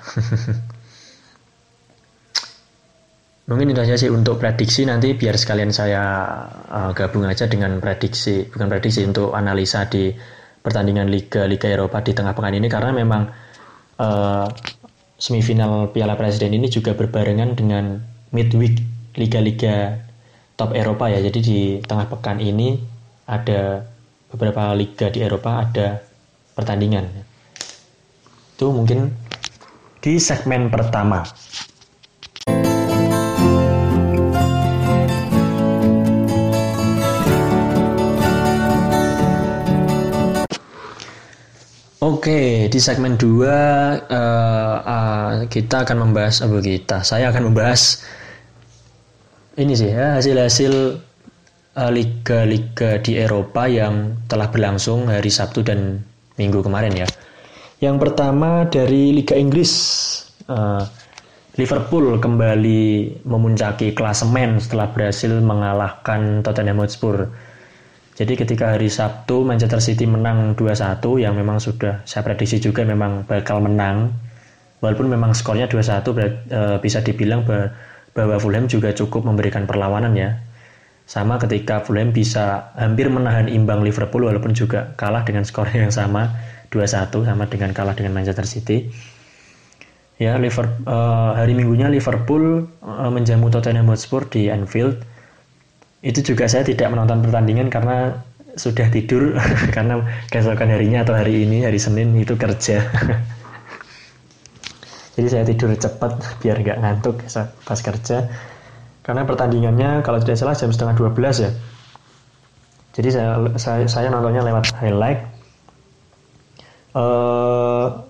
Mungkin itu aja sih untuk prediksi. Nanti biar sekalian saya uh, gabung aja dengan prediksi bukan prediksi untuk analisa di pertandingan Liga Liga Eropa di tengah pekan ini. Karena memang uh, semifinal Piala Presiden ini juga berbarengan dengan midweek liga-liga top Eropa ya. Jadi di tengah pekan ini ada beberapa liga di Eropa. Ada pertandingan. Itu mungkin di segmen pertama. Oke, di segmen 2 uh, uh, kita akan membahas apa kita. Saya akan membahas ini sih ya hasil-hasil uh, liga-liga di Eropa yang telah berlangsung hari Sabtu dan minggu kemarin ya. Yang pertama dari Liga Inggris, uh, Liverpool kembali memuncaki klasemen setelah berhasil mengalahkan Tottenham Hotspur. Jadi ketika hari Sabtu Manchester City menang 2-1 yang memang sudah saya prediksi juga memang bakal menang. Walaupun memang skornya 2-1 uh, bisa dibilang bahwa Fulham juga cukup memberikan perlawanan ya. Sama ketika Fulham bisa hampir menahan imbang Liverpool walaupun juga kalah dengan skor yang sama 2-1 sama dengan kalah dengan Manchester City. Ya, Liverpool, uh, hari Minggunya Liverpool uh, menjamu Tottenham Hotspur di Anfield. Itu juga saya tidak menonton pertandingan karena sudah tidur karena keesokan harinya atau hari ini hari Senin itu kerja. Jadi saya tidur cepat biar nggak ngantuk pas kerja karena pertandingannya kalau tidak salah jam setengah 12 ya. Jadi saya saya, saya nontonnya lewat highlight. Uh,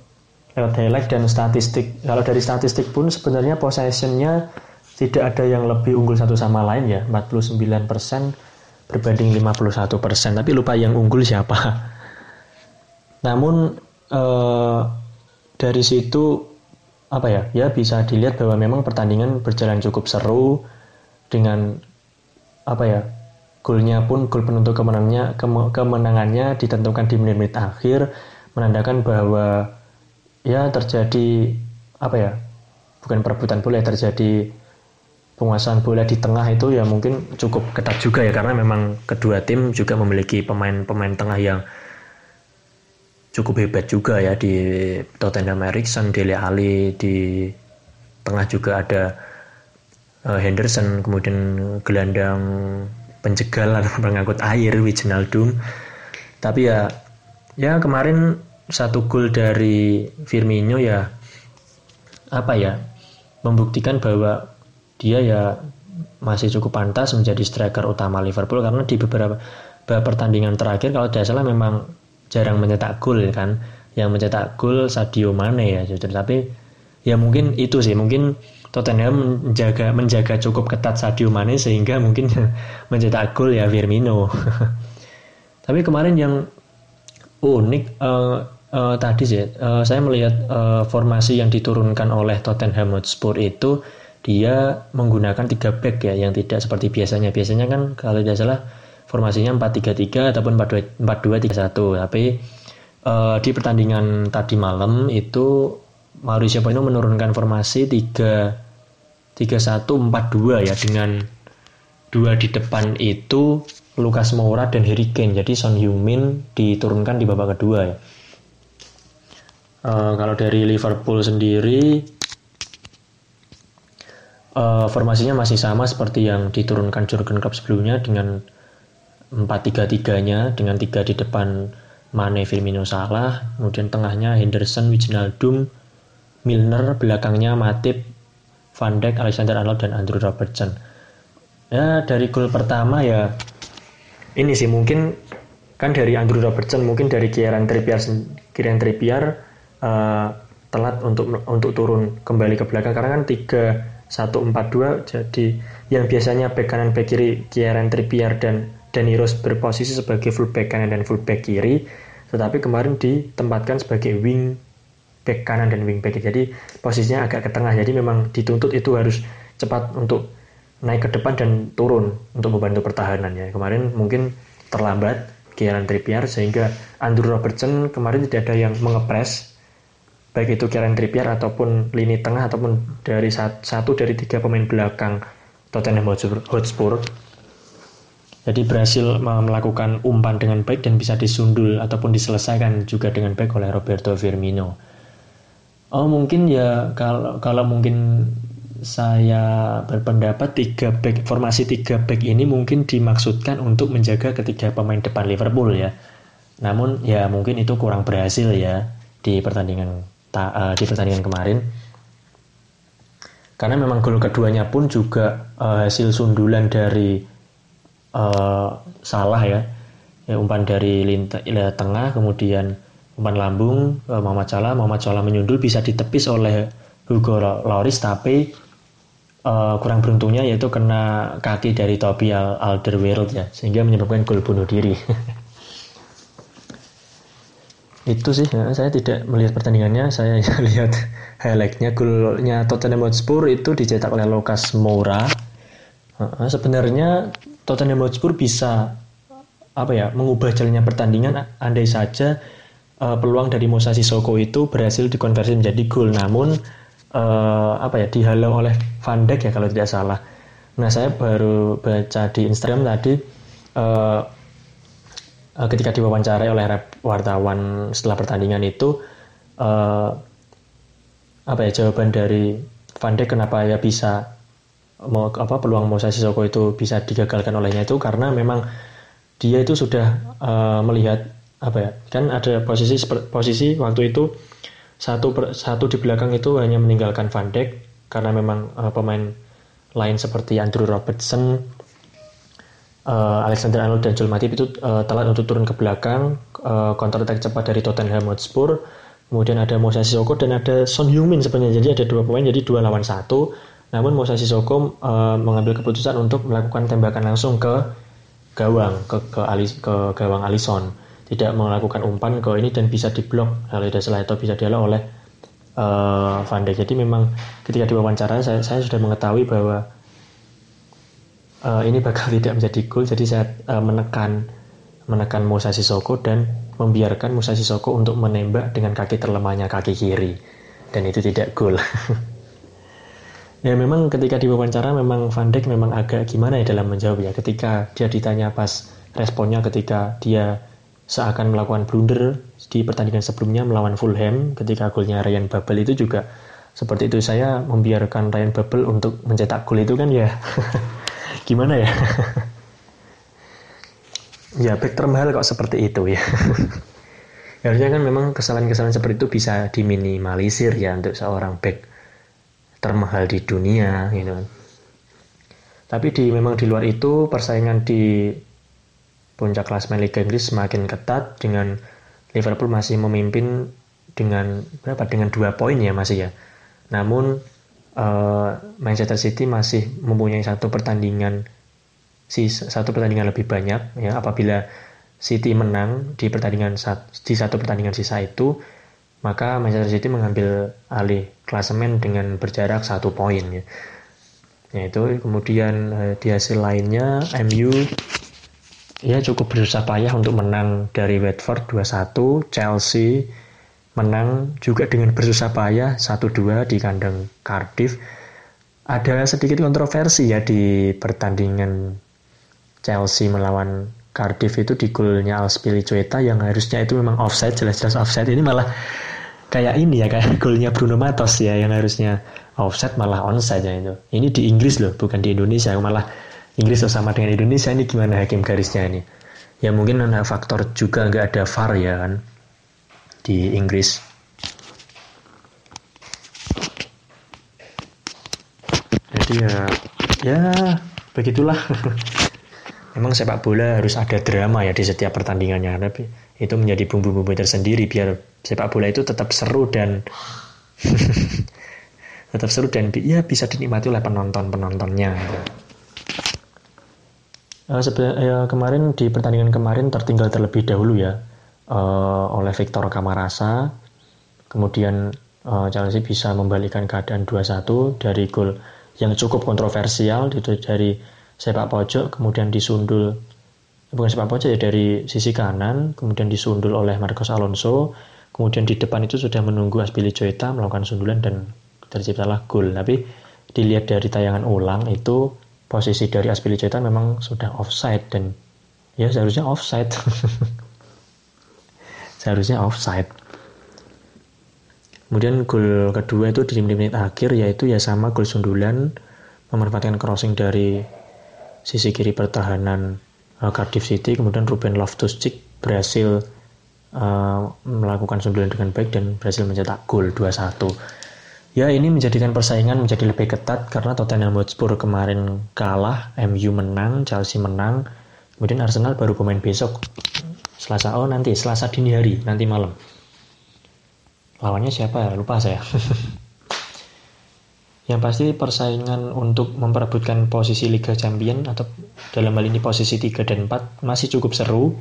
lewat highlight dan statistik. Kalau dari statistik pun sebenarnya possessionnya tidak ada yang lebih unggul satu sama lain ya. 49% berbanding 51% tapi lupa yang unggul siapa. Namun uh, dari situ apa ya ya bisa dilihat bahwa memang pertandingan berjalan cukup seru dengan apa ya golnya pun gol penentu kemenangannya kemenangannya ditentukan di menit-menit akhir menandakan bahwa ya terjadi apa ya bukan perebutan bola ya terjadi penguasaan bola di tengah itu ya mungkin cukup ketat juga ya karena memang kedua tim juga memiliki pemain-pemain tengah yang cukup hebat juga ya di Tottenham Erikson, Dele Alli di tengah juga ada uh, Henderson kemudian gelandang penjegal atau pengangkut air Wijnaldum. Tapi ya ya kemarin satu gol dari Firmino ya apa ya membuktikan bahwa dia ya masih cukup pantas menjadi striker utama Liverpool karena di beberapa, pertandingan terakhir kalau tidak salah memang jarang mencetak gol kan. Yang mencetak gol Sadio Mane ya justru tapi ya mungkin itu sih mungkin Tottenham menjaga menjaga cukup ketat Sadio Mane sehingga mungkin mencetak gol ya Firmino. Tapi kemarin yang unik uh, uh, tadi sih uh, saya melihat uh, formasi yang diturunkan oleh Tottenham Hotspur itu dia menggunakan tiga back ya yang tidak seperti biasanya. Biasanya kan kalau tidak salah formasinya 4-3-3 ataupun 4-2-3-1. Tapi uh, di pertandingan tadi malam itu Mauricio Pochettino menurunkan formasi 3 3-1-4-2 ya dengan dua di depan itu Lukas Moura dan Harry Kane. Jadi Son Heung-min diturunkan di babak kedua ya. Uh, kalau dari Liverpool sendiri uh, formasinya masih sama seperti yang diturunkan Jurgen Klopp sebelumnya dengan 4-3-3-nya dengan tiga di depan Mane, Firmino, Salah, kemudian tengahnya Henderson, Wijnaldum, Milner, belakangnya Matip, Van Dijk, Alexander Arnold dan Andrew Robertson. Ya dari gol pertama ya ini sih mungkin kan dari Andrew Robertson mungkin dari Kieran Trippier Kieran Trippier uh, telat untuk untuk turun kembali ke belakang karena kan tiga satu empat dua jadi yang biasanya back kanan back kiri Kieran Trippier dan Danny Rose berposisi sebagai fullback kanan dan fullback kiri, tetapi kemarin ditempatkan sebagai wing back kanan dan wing back. Jadi posisinya agak ke tengah. Jadi memang dituntut itu harus cepat untuk naik ke depan dan turun untuk membantu pertahanan ya. Kemarin mungkin terlambat Kieran Trippier sehingga Andrew Robertson kemarin tidak ada yang mengepres baik itu Kieran Trippier ataupun lini tengah ataupun dari satu dari tiga pemain belakang Tottenham Hotspur jadi berhasil melakukan umpan dengan baik dan bisa disundul ataupun diselesaikan juga dengan baik oleh Roberto Firmino. Oh mungkin ya kalau kalau mungkin saya berpendapat tiga back formasi tiga back ini mungkin dimaksudkan untuk menjaga ketiga pemain depan Liverpool ya. Namun ya mungkin itu kurang berhasil ya di pertandingan uh, di pertandingan kemarin. Karena memang gol keduanya pun juga uh, hasil sundulan dari uh, salah ya. ya umpan dari linta, ya, tengah kemudian umpan lambung uh, Muhammad Salah Muhammad Salah menyundul bisa ditepis oleh Hugo Loris tapi uh, kurang beruntungnya yaitu kena kaki dari Toby Alderweireld ya sehingga menyebabkan gol bunuh diri. Itu sih ya, saya tidak melihat pertandingannya saya lihat highlightnya. Golnya Tottenham Hotspur itu dicetak oleh Lucas Moura. Sebenarnya Tottenham Hotspur bisa apa ya mengubah jalannya pertandingan andai saja uh, peluang dari Musa Sissoko itu berhasil dikonversi menjadi gol namun uh, apa ya dihalau oleh Van Dijk ya kalau tidak salah. Nah saya baru baca di Instagram tadi uh, uh, ketika diwawancarai oleh wartawan setelah pertandingan itu uh, apa ya jawaban dari Van Dijk kenapa ya bisa mau apa peluang Musa Sissoko itu bisa digagalkan olehnya itu karena memang dia itu sudah uh, melihat apa ya? Kan ada posisi posisi waktu itu satu per, satu di belakang itu hanya meninggalkan Van Dijk karena memang uh, pemain lain seperti Andrew Robertson, uh, Alexander Arnold dan Joel Matip itu uh, telat untuk turun ke belakang uh, counter attack cepat dari Tottenham Hotspur. Kemudian ada Musa Sissoko dan ada Son Heung-min sebenarnya. Jadi ada dua pemain jadi dua lawan satu. Namun Musa Sissoko uh, mengambil keputusan untuk melakukan tembakan langsung ke gawang, ke ke, ke gawang Alison. Tidak melakukan umpan ke ini dan bisa diblok oleh atau bisa dialog oleh uh, Van Dijk. Jadi memang ketika diwawancara saya, saya sudah mengetahui bahwa uh, ini bakal tidak menjadi gol. Jadi saya uh, menekan menekan Musa Sissoko dan membiarkan Musa Sissoko untuk menembak dengan kaki terlemahnya kaki kiri. Dan itu tidak gol. Ya memang ketika diwawancara memang Van Dijk memang agak gimana ya dalam menjawab ya. Ketika dia ditanya pas responnya ketika dia seakan melakukan blunder di pertandingan sebelumnya melawan Fulham ketika golnya Ryan Babel itu juga seperti itu. Saya membiarkan Ryan Babel untuk mencetak gol itu kan ya. Gimana ya? Ya back termahal kok seperti itu ya. Harusnya kan memang kesalahan-kesalahan seperti itu bisa diminimalisir ya untuk seorang back termahal di dunia gitu kan. Tapi di memang di luar itu persaingan di puncak klasmen Liga Inggris semakin ketat dengan Liverpool masih memimpin dengan berapa dengan dua poin ya masih ya. Namun uh, Manchester City masih mempunyai satu pertandingan si satu pertandingan lebih banyak ya apabila City menang di pertandingan di satu pertandingan sisa itu maka Manchester City mengambil alih klasemen dengan berjarak satu poin ya. Yaitu kemudian eh, di hasil lainnya MU ya cukup berusaha payah untuk menang dari Watford 2-1, Chelsea menang juga dengan bersusah payah 1-2 di kandang Cardiff. Ada sedikit kontroversi ya di pertandingan Chelsea melawan Cardiff itu di golnya Alspilicueta yang harusnya itu memang offside jelas-jelas offside ini malah kayak ini ya kayak golnya Bruno Matos ya yang harusnya offset malah onside ya itu. Ini di Inggris loh, bukan di Indonesia. Malah Inggris sama dengan Indonesia ini gimana hakim garisnya ini? Ya mungkin ada faktor juga nggak ada VAR ya kan di Inggris. Jadi ya ya begitulah. Memang sepak bola harus ada drama ya di setiap pertandingannya, tapi itu menjadi bumbu-bumbu tersendiri biar sepak bola itu tetap seru dan tetap seru dan ya bisa dinikmati oleh penonton-penontonnya. Uh, ya, kemarin di pertandingan kemarin tertinggal terlebih dahulu ya uh, oleh Victor Camarasa. Kemudian uh, Chelsea bisa membalikan keadaan 2-1 dari gol yang cukup kontroversial itu dari sepak pojok kemudian disundul bukan sepak pojok ya dari sisi kanan kemudian disundul oleh Marcos Alonso kemudian di depan itu sudah menunggu Joita melakukan sundulan dan terciptalah gol. Tapi dilihat dari tayangan ulang itu posisi dari Aspilicueta memang sudah offside dan ya seharusnya offside. seharusnya offside. Kemudian gol kedua itu di menit akhir yaitu ya sama gol sundulan memanfaatkan crossing dari sisi kiri pertahanan uh, Cardiff City kemudian Ruben Loftus-Cheek berhasil uh, melakukan sundulan dengan baik dan berhasil mencetak gol 2-1. Ya ini menjadikan persaingan menjadi lebih ketat karena Tottenham Hotspur kemarin kalah, MU menang, Chelsea menang, kemudian Arsenal baru pemain besok. Selasa oh nanti Selasa dini hari nanti malam. Lawannya siapa ya? Lupa saya. Yang pasti persaingan untuk memperebutkan posisi Liga Champion atau dalam hal ini posisi 3 dan 4 masih cukup seru.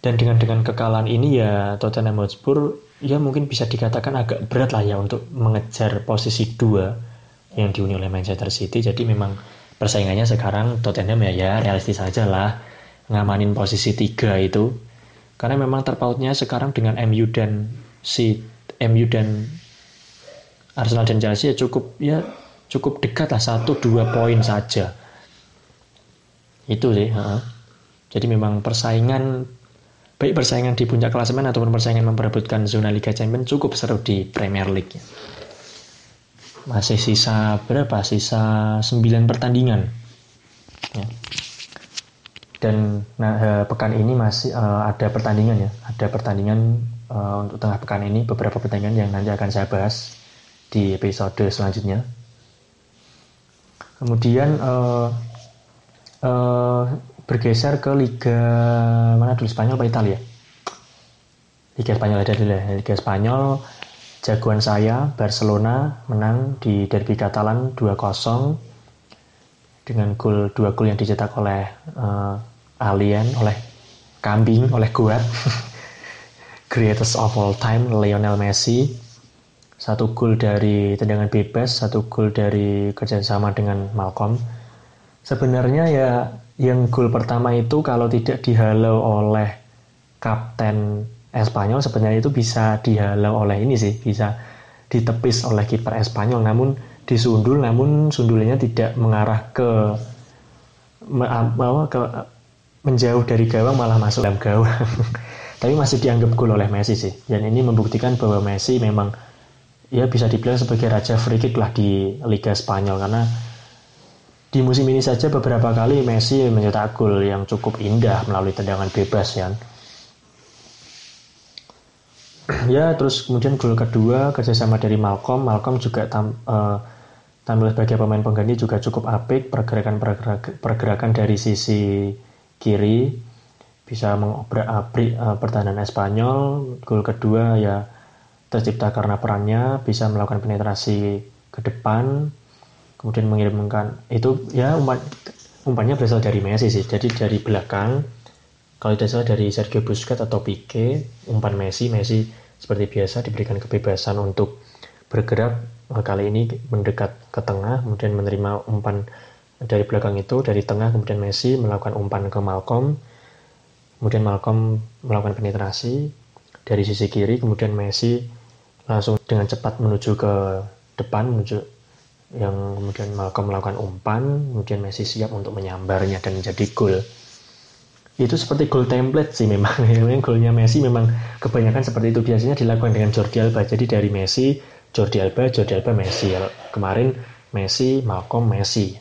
Dan dengan dengan kekalahan ini ya Tottenham Hotspur ya mungkin bisa dikatakan agak berat lah ya untuk mengejar posisi dua yang dihuni oleh Manchester City. Jadi memang persaingannya sekarang Tottenham ya ya realistis saja lah ngamanin posisi tiga itu. Karena memang terpautnya sekarang dengan MU dan si MU dan Arsenal dan Chelsea ya cukup ya cukup dekat lah satu dua poin saja. Itu sih. Uh. Jadi memang persaingan baik persaingan di puncak klasemen ataupun persaingan memperebutkan zona Liga Champions cukup seru di Premier League. Masih sisa berapa? Sisa 9 pertandingan. Ya. Dan nah, eh, pekan ini masih uh, ada pertandingan ya, ada pertandingan uh, untuk tengah pekan ini beberapa pertandingan yang nanti akan saya bahas di episode selanjutnya. Kemudian uh, uh, bergeser ke Liga mana dulu Spanyol apa Italia? Liga Spanyol ada dulu ya. Liga Spanyol jagoan saya Barcelona menang di derby Katalan 2-0 dengan gol dua gol yang dicetak oleh uh, alien oleh kambing oleh Guat greatest of all time Lionel Messi satu gol dari tendangan bebas satu gol dari kerjasama dengan Malcolm sebenarnya ya yang gol pertama itu kalau tidak dihalau oleh kapten Espanyol sebenarnya itu bisa dihalau oleh ini sih bisa ditepis oleh kiper Espanyol. Namun disundul namun sundulnya tidak mengarah ke bahwa ke menjauh dari gawang malah masuk dalam gawang. Tapi masih dianggap gol oleh Messi sih. Dan ini membuktikan bahwa Messi memang ya bisa dibilang sebagai raja free kick lah di Liga Spanyol. Karena di musim ini saja beberapa kali Messi mencetak gol yang cukup indah melalui tendangan bebas ya. ya terus kemudian gol kedua kerjasama dari Malcolm. Malcolm juga tam, uh, tampil sebagai pemain pengganti juga cukup apik pergerakan pergerakan, dari sisi kiri bisa mengobrak-abrik uh, pertahanan Espanyol. Gol kedua ya tercipta karena perannya bisa melakukan penetrasi ke depan kemudian mengirimkan itu ya umpan umpannya berasal dari Messi sih. Jadi dari belakang kalau tidak salah dari Sergio Busquets atau Pique umpan Messi Messi seperti biasa diberikan kebebasan untuk bergerak kali ini mendekat ke tengah kemudian menerima umpan dari belakang itu dari tengah kemudian Messi melakukan umpan ke Malcolm kemudian Malcolm melakukan penetrasi dari sisi kiri kemudian Messi langsung dengan cepat menuju ke depan menuju yang kemudian Malcolm melakukan umpan, kemudian Messi siap untuk menyambarnya dan menjadi gol. Itu seperti gol template sih memang. memang golnya Messi memang kebanyakan seperti itu biasanya dilakukan dengan Jordi Alba. Jadi dari Messi Jordi Alba Jordi Alba Messi kemarin Messi Malcolm Messi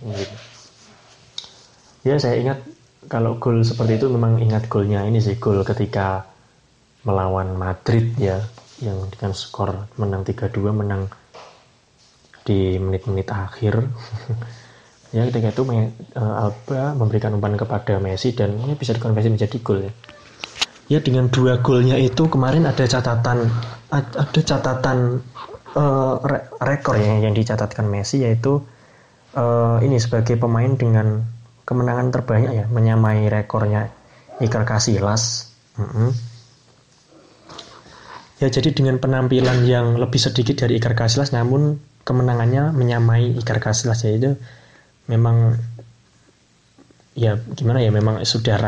ya saya ingat kalau gol seperti itu memang ingat golnya ini sih gol ketika melawan Madrid ya yang dengan skor menang 3-2 menang di menit-menit akhir. Ya ketika itu uh, Alba memberikan umpan kepada Messi dan ini bisa dikonversi menjadi gol ya. Ya dengan dua golnya itu kemarin ada catatan ada catatan uh, rekor ya yang dicatatkan Messi yaitu uh, ini sebagai pemain dengan kemenangan terbanyak ya menyamai rekornya Iker Casillas. Mm -hmm. ya jadi dengan penampilan yang lebih sedikit dari Iker Casillas namun kemenangannya menyamai Iker Casillas yaitu memang ya gimana ya memang sudah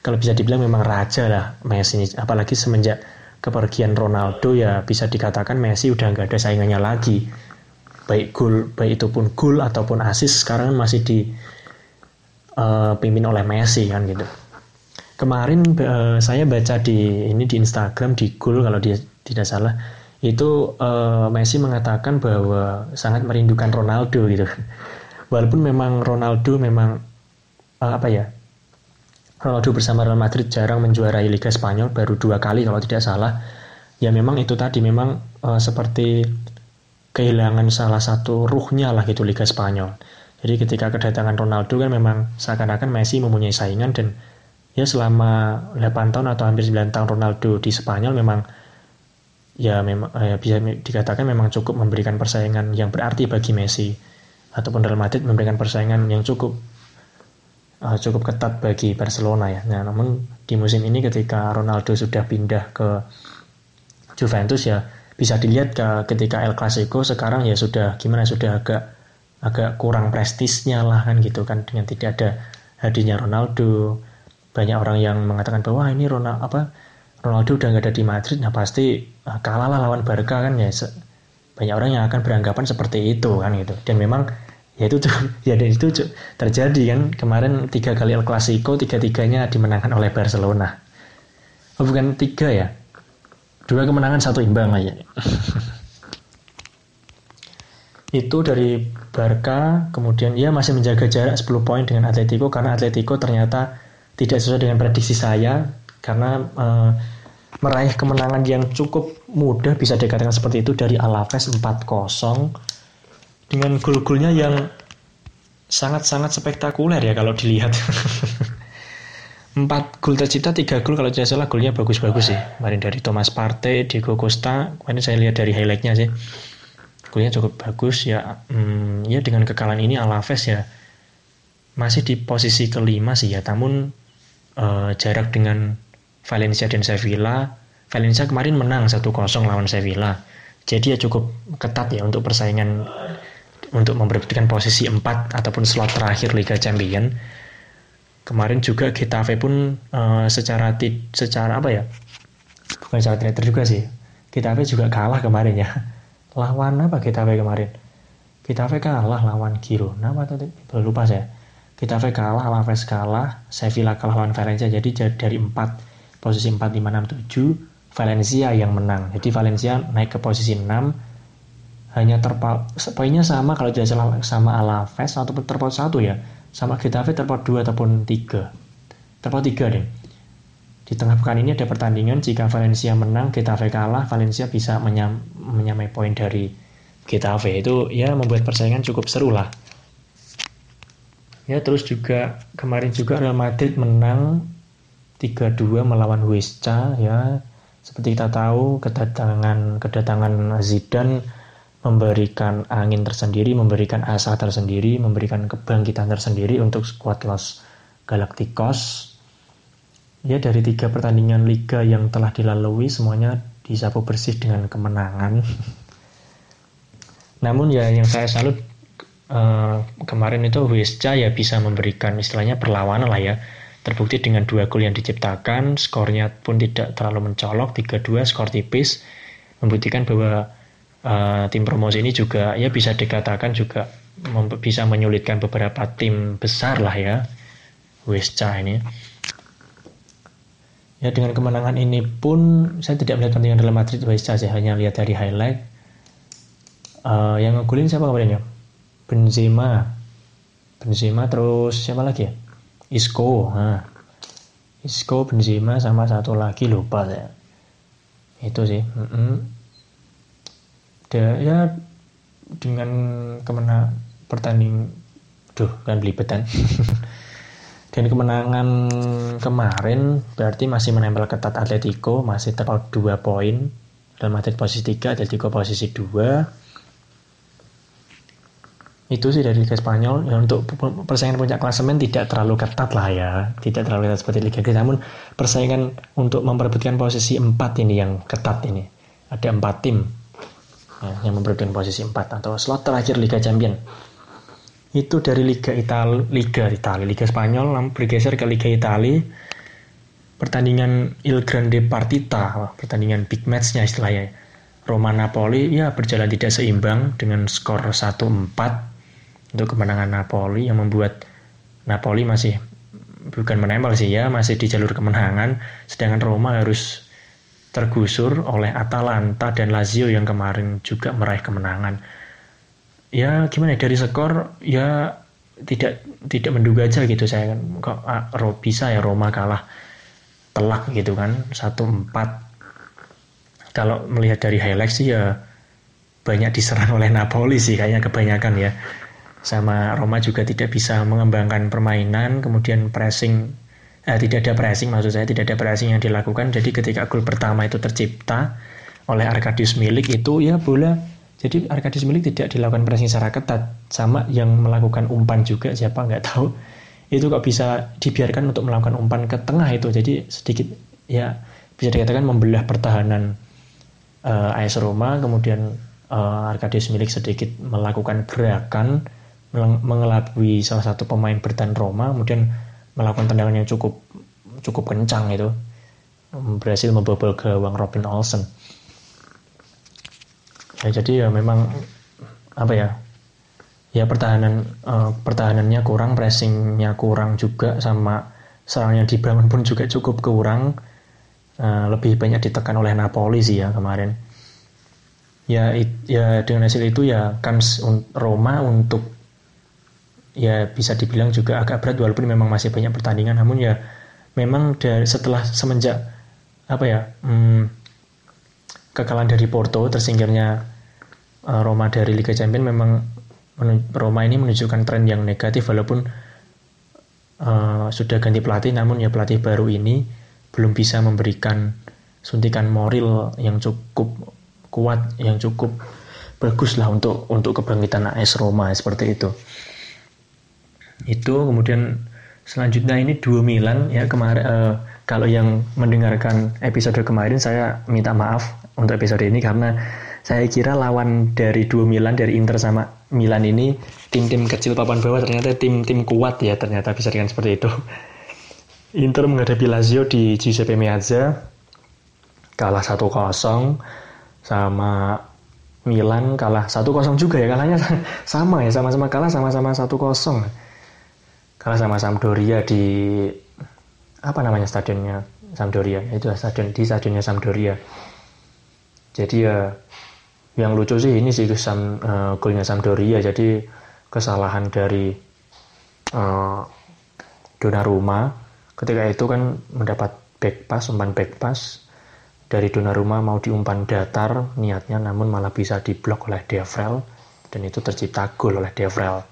kalau bisa dibilang memang raja lah Messi apalagi semenjak kepergian Ronaldo ya bisa dikatakan Messi udah nggak ada saingannya lagi. Baik gol baik itu pun gol ataupun asis sekarang masih di uh, pimpin oleh Messi kan gitu. Kemarin uh, saya baca di ini di Instagram di Gol kalau dia tidak salah itu uh, Messi mengatakan bahwa sangat merindukan Ronaldo gitu. Walaupun memang Ronaldo memang uh, apa ya Ronaldo bersama Real Madrid jarang menjuarai Liga Spanyol baru dua kali kalau tidak salah ya memang itu tadi memang uh, seperti kehilangan salah satu ruhnya lah gitu Liga Spanyol jadi ketika kedatangan Ronaldo kan memang seakan-akan Messi mempunyai saingan dan ya selama 8 tahun atau hampir 9 tahun Ronaldo di Spanyol memang ya memang ya bisa dikatakan memang cukup memberikan persaingan yang berarti bagi Messi ataupun Real Madrid memberikan persaingan yang cukup uh, cukup ketat bagi Barcelona ya. Nah, namun di musim ini ketika Ronaldo sudah pindah ke Juventus ya bisa dilihat ke, ketika El Clasico sekarang ya sudah gimana sudah agak agak kurang prestisnya lah kan gitu kan dengan tidak ada hadirnya Ronaldo banyak orang yang mengatakan bahwa ini Ronaldo apa Ronaldo udah nggak ada di Madrid nah pasti ah, kalah lah lawan Barca kan ya banyak orang yang akan beranggapan seperti itu kan gitu. Dan memang ya itu ya dan itu terjadi kan. Kemarin tiga kali El Clasico tiga tiganya dimenangkan oleh Barcelona. Oh bukan tiga ya? Dua kemenangan satu imbang aja itu dari Barca kemudian ia masih menjaga jarak 10 poin dengan Atletico karena Atletico ternyata tidak sesuai dengan prediksi saya karena uh, meraih kemenangan yang cukup mudah bisa dikatakan seperti itu dari Alaves 4-0 dengan gol-golnya yang sangat-sangat spektakuler ya kalau dilihat. 4 gol tercipta 3 gol kalau tidak salah golnya bagus-bagus sih. Kemarin dari Thomas Partey Diego Costa kemarin saya lihat dari highlightnya sih. Golnya cukup bagus ya. Hmm, ya dengan kekalahan ini Alaves ya masih di posisi kelima sih ya. Namun uh, jarak dengan Valencia dan Sevilla. Valencia kemarin menang 1-0 lawan Sevilla. Jadi ya cukup ketat ya untuk persaingan untuk memperebutkan posisi 4 ataupun slot terakhir Liga Champion. Kemarin juga Getafe pun uh, secara secara apa ya bukan secara tidak juga sih. Getafe juga kalah kemarin ya. Lawan apa kita kemarin? Kita kalah lawan Girona atau lupa saya. Kita kalah Alaves kalah Sevilla kalah lawan Valencia. Jadi dari 4 posisi 4 5 6 7 Valencia yang menang jadi Valencia naik ke posisi 6 hanya terpaut poinnya sama kalau tidak salah sama Alaves ataupun terpaut satu ya sama Getafe terpaut 2 ataupun 3 terpaut 3 deh di tengah pekan ini ada pertandingan jika Valencia menang, Getafe kalah, Valencia bisa menyam, menyamai poin dari Getafe. Itu ya membuat persaingan cukup seru lah. Ya terus juga kemarin juga Real Madrid menang 3-2 melawan Huesca ya. Seperti kita tahu kedatangan kedatangan Zidane memberikan angin tersendiri, memberikan asa tersendiri, memberikan kebangkitan tersendiri untuk skuad Los Galacticos Ya dari tiga pertandingan liga yang telah dilalui semuanya disapu bersih dengan kemenangan. Namun ya yang saya salut uh, kemarin itu Huesca ya bisa memberikan istilahnya perlawanan lah ya. Terbukti dengan dua gol yang diciptakan, skornya pun tidak terlalu mencolok, 3-2 skor tipis, membuktikan bahwa uh, tim promosi ini juga ya bisa dikatakan juga bisa menyulitkan beberapa tim besar lah ya. Huesca ini. Ya dengan kemenangan ini pun saya tidak melihat pertandingan Real Madrid Barca saya hanya lihat dari highlight. uh, yang ngegulin siapa kemarin ya Benzema Benzema terus siapa lagi ya Isco nah. Isco Benzema sama satu lagi lupa saya itu sih mm -hmm. ya dengan kemenang pertanding duh kan belibetan dan kemenangan kemarin berarti masih menempel ketat Atletico masih terpaut dua poin Real Madrid posisi 3 Atletico posisi 2 itu sih dari Liga Spanyol. Ya untuk persaingan puncak klasemen tidak terlalu ketat lah ya. Tidak terlalu ketat seperti Liga Inggris namun persaingan untuk memperebutkan posisi 4 ini yang ketat ini. Ada 4 tim ya, yang memperebutkan posisi 4 atau slot terakhir Liga Champion itu dari Liga Italia Liga Italia Liga Spanyol. Bergeser ke Liga Italia. Pertandingan Il Grande Partita, pertandingan big matchnya istilahnya. Roma Napoli ya berjalan tidak seimbang dengan skor 1-4 untuk kemenangan Napoli yang membuat Napoli masih bukan menempel sih ya, masih di jalur kemenangan, sedangkan Roma harus tergusur oleh Atalanta dan Lazio yang kemarin juga meraih kemenangan. Ya gimana ya, dari skor ya tidak tidak menduga aja gitu. Saya kok ah, bisa ya Roma kalah telak gitu kan satu empat. Kalau melihat dari highlight sih ya banyak diserang oleh Napoli sih kayaknya kebanyakan ya sama Roma juga tidak bisa mengembangkan permainan kemudian pressing eh, tidak ada pressing maksud saya tidak ada pressing yang dilakukan. Jadi ketika gol pertama itu tercipta oleh Arkadius Milik itu ya bola. Jadi Arkadius Milik tidak dilakukan pressing secara ketat sama yang melakukan umpan juga siapa nggak tahu. Itu kok bisa dibiarkan untuk melakukan umpan ke tengah itu. Jadi sedikit ya bisa dikatakan membelah pertahanan uh, AS Roma kemudian uh, Arkadius Milik sedikit melakukan gerakan mengelabui salah satu pemain bertahan Roma kemudian melakukan tendangan yang cukup cukup kencang itu berhasil membobol gawang Robin Olsen ya jadi ya memang apa ya ya pertahanan uh, pertahanannya kurang, pressingnya kurang juga sama serang yang dibangun pun juga cukup kurang. Uh, lebih banyak ditekan oleh Napoli sih ya kemarin. Ya, it, ya dengan hasil itu ya kans Roma untuk ya bisa dibilang juga agak berat walaupun memang masih banyak pertandingan. Namun ya memang dari setelah semenjak apa ya hmm, kekalahan dari Porto tersingkirnya uh, Roma dari Liga Champions memang Roma ini menunjukkan tren yang negatif walaupun uh, sudah ganti pelatih. Namun ya pelatih baru ini belum bisa memberikan suntikan moral yang cukup kuat yang cukup bagus lah untuk untuk kebangkitan AS Roma seperti itu itu kemudian selanjutnya ini dua Milan ya kemarin uh, kalau yang mendengarkan episode kemarin saya minta maaf untuk episode ini karena saya kira lawan dari dua Milan dari Inter sama Milan ini tim-tim kecil papan bawah ternyata tim-tim kuat ya ternyata bisa dengan seperti itu. Inter menghadapi Lazio di Giuseppe Meazza kalah 1-0 sama Milan kalah 1-0 juga ya kalahnya sama ya sama-sama kalah sama-sama 1-0 kalah sama Sampdoria di apa namanya stadionnya? Sampdoria. Itu stadion di stadionnya Sampdoria. Jadi ya yang lucu sih ini sih Sam, uh, golnya Sampdoria. Jadi kesalahan dari uh, Donnarumma ketika itu kan mendapat back pass umpan back pass. Dari Donnarumma mau diumpan datar niatnya namun malah bisa diblok oleh Devrel. Dan itu tercipta gol oleh Devrel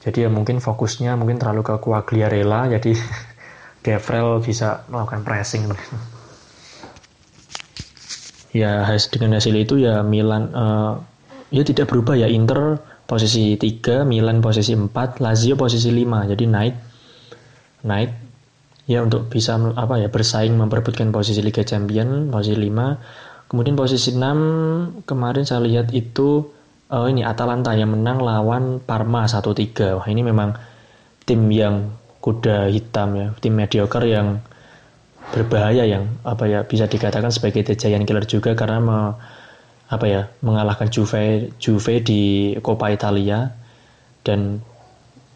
jadi ya mungkin fokusnya mungkin terlalu ke Quagliarella jadi Devrel bisa melakukan pressing. Ya dengan hasil itu ya Milan uh, ya tidak berubah ya. Inter posisi 3 Milan posisi 4 Lazio posisi 5 jadi naik naik ya untuk bisa apa ya bersaing memperebutkan posisi Liga Champion posisi 5 kemudian posisi 6 kemarin saya lihat itu oh ini Atalanta yang menang lawan Parma 1-3 wah ini memang tim yang kuda hitam ya tim mediocre yang berbahaya yang apa ya bisa dikatakan sebagai the giant killer juga karena me, apa ya mengalahkan Juve Juve di Coppa Italia dan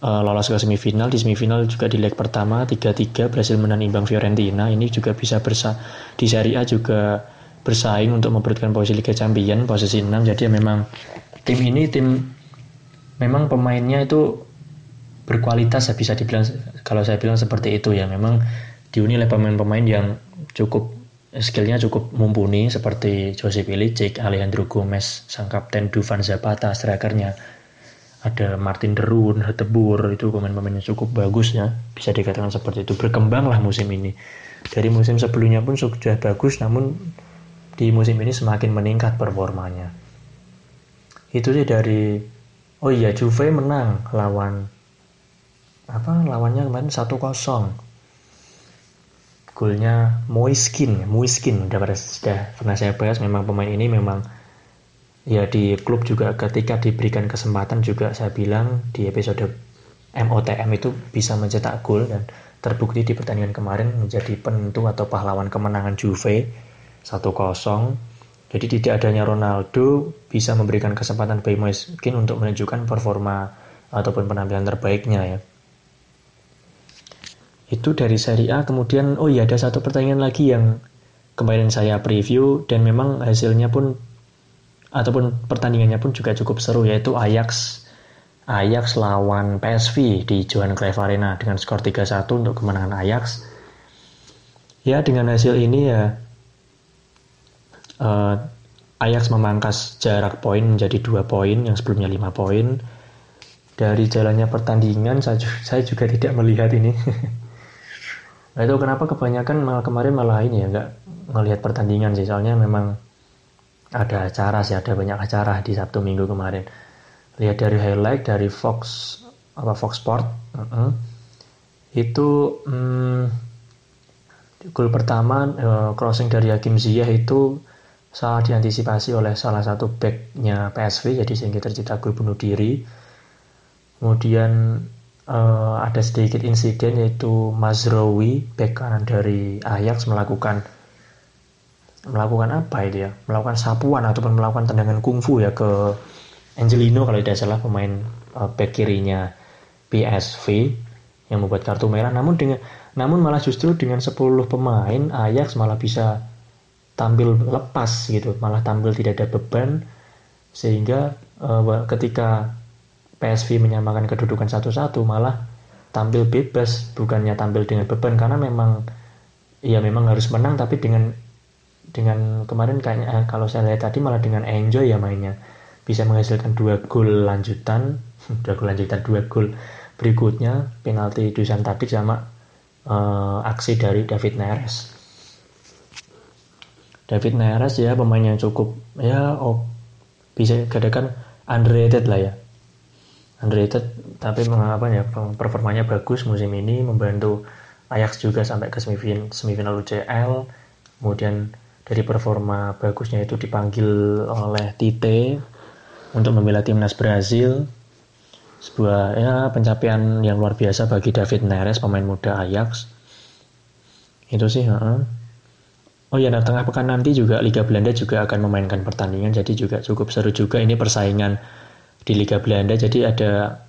uh, lolos ke semifinal. Di semifinal juga di leg pertama 3-3 berhasil menang imbang Fiorentina. Ini juga bisa bersa di Serie A juga bersaing untuk memperebutkan posisi Liga Champion posisi 6 jadi memang tim ini tim memang pemainnya itu berkualitas ya bisa dibilang kalau saya bilang seperti itu ya. Memang diuni oleh pemain-pemain yang cukup skillnya cukup mumpuni seperti Jose Pilicic, Alejandro Gomez, sang kapten Dufan Zapata, strikernya. Ada Martin Derun, Hetebur itu pemain-pemain yang cukup bagus ya. Bisa dikatakan seperti itu. Berkembang lah musim ini. Dari musim sebelumnya pun sudah bagus namun di musim ini semakin meningkat performanya itu sih dari oh iya Juve menang lawan apa lawannya kemarin 1-0 golnya Moiskin Moiskin. Udah pada sudah pernah saya bahas memang pemain ini memang ya di klub juga ketika diberikan kesempatan juga saya bilang di episode MOTM itu bisa mencetak gol dan terbukti di pertandingan kemarin menjadi penentu atau pahlawan kemenangan Juve 1-0 jadi tidak adanya Ronaldo bisa memberikan kesempatan bagi Moiskin untuk menunjukkan performa ataupun penampilan terbaiknya ya. Itu dari seri A. Kemudian oh iya ada satu pertanyaan lagi yang kemarin saya preview dan memang hasilnya pun ataupun pertandingannya pun juga cukup seru yaitu Ajax. Ajax lawan PSV di Johan Cruyff Arena dengan skor 3-1 untuk kemenangan Ajax. Ya dengan hasil ini ya uh, Ajax memangkas jarak poin menjadi dua poin yang sebelumnya lima poin dari jalannya pertandingan saya, juga tidak melihat ini Nah itu kenapa kebanyakan malah kemarin malah ini ya nggak ngelihat pertandingan sih soalnya memang ada acara sih ada banyak acara di Sabtu Minggu kemarin. Lihat dari highlight dari Fox apa Fox Sport uh -uh. itu hmm, gol pertama uh, crossing dari Hakim Ziyech itu salah diantisipasi oleh salah satu backnya PSV jadi sehingga tercipta gol bunuh diri. Kemudian uh, ada sedikit insiden yaitu Mazraoui bek kanan dari Ajax melakukan melakukan apa itu ya melakukan sapuan ataupun melakukan tendangan kungfu ya ke Angelino kalau tidak salah pemain uh, bek kirinya PSV yang membuat kartu merah namun dengan namun malah justru dengan 10 pemain Ajax malah bisa tampil lepas gitu malah tampil tidak ada beban sehingga uh, ketika PSV menyamakan kedudukan satu-satu malah tampil bebas bukannya tampil dengan beban karena memang ya memang harus menang tapi dengan dengan kemarin kayaknya eh, kalau saya lihat tadi malah dengan enjoy ya mainnya. Bisa menghasilkan dua gol lanjutan dua gol lanjutan dua gol berikutnya penalti Dusan tadi sama uh, aksi dari David Neres David Neres ya pemain yang cukup ya oh bisa katakan underrated lah ya. Underrated tapi mengapa ya performanya bagus musim ini membantu Ajax juga sampai ke semifinal, semifinal UCL kemudian dari performa bagusnya itu dipanggil oleh Tite untuk membela timnas Brazil. Sebuah ya pencapaian yang luar biasa bagi David Neres pemain muda Ajax. Itu sih uh. Oh ya nah tengah pekan nanti juga Liga Belanda juga akan memainkan pertandingan jadi juga cukup seru juga. Ini persaingan di Liga Belanda jadi ada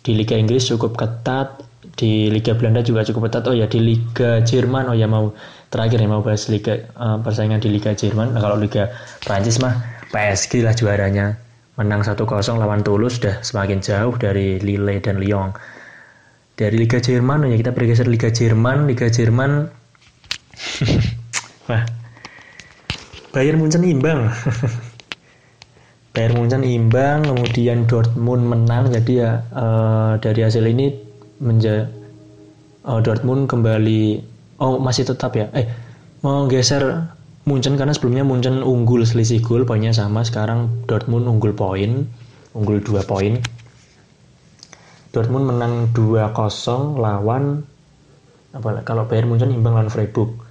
di Liga Inggris cukup ketat di Liga Belanda juga cukup ketat. Oh ya di Liga Jerman oh ya mau terakhir ya mau bahas Liga uh, persaingan di Liga Jerman. Nah, kalau Liga Prancis mah PSG lah juaranya. Menang 1-0 lawan Toulouse sudah semakin jauh dari Lille dan Lyon. Dari Liga Jerman oh ya kita bergeser Liga Jerman. Liga Jerman wah Bayern Munchen imbang Bayern Munchen imbang, kemudian Dortmund menang. Jadi ya uh, dari hasil ini menja uh, Dortmund kembali oh masih tetap ya. Eh mau geser Munchen karena sebelumnya Munchen unggul selisih gol poinnya sama. Sekarang Dortmund unggul poin, unggul 2 poin. Dortmund menang 2-0 lawan apa kalau Bayern Munchen imbang lawan Freiburg.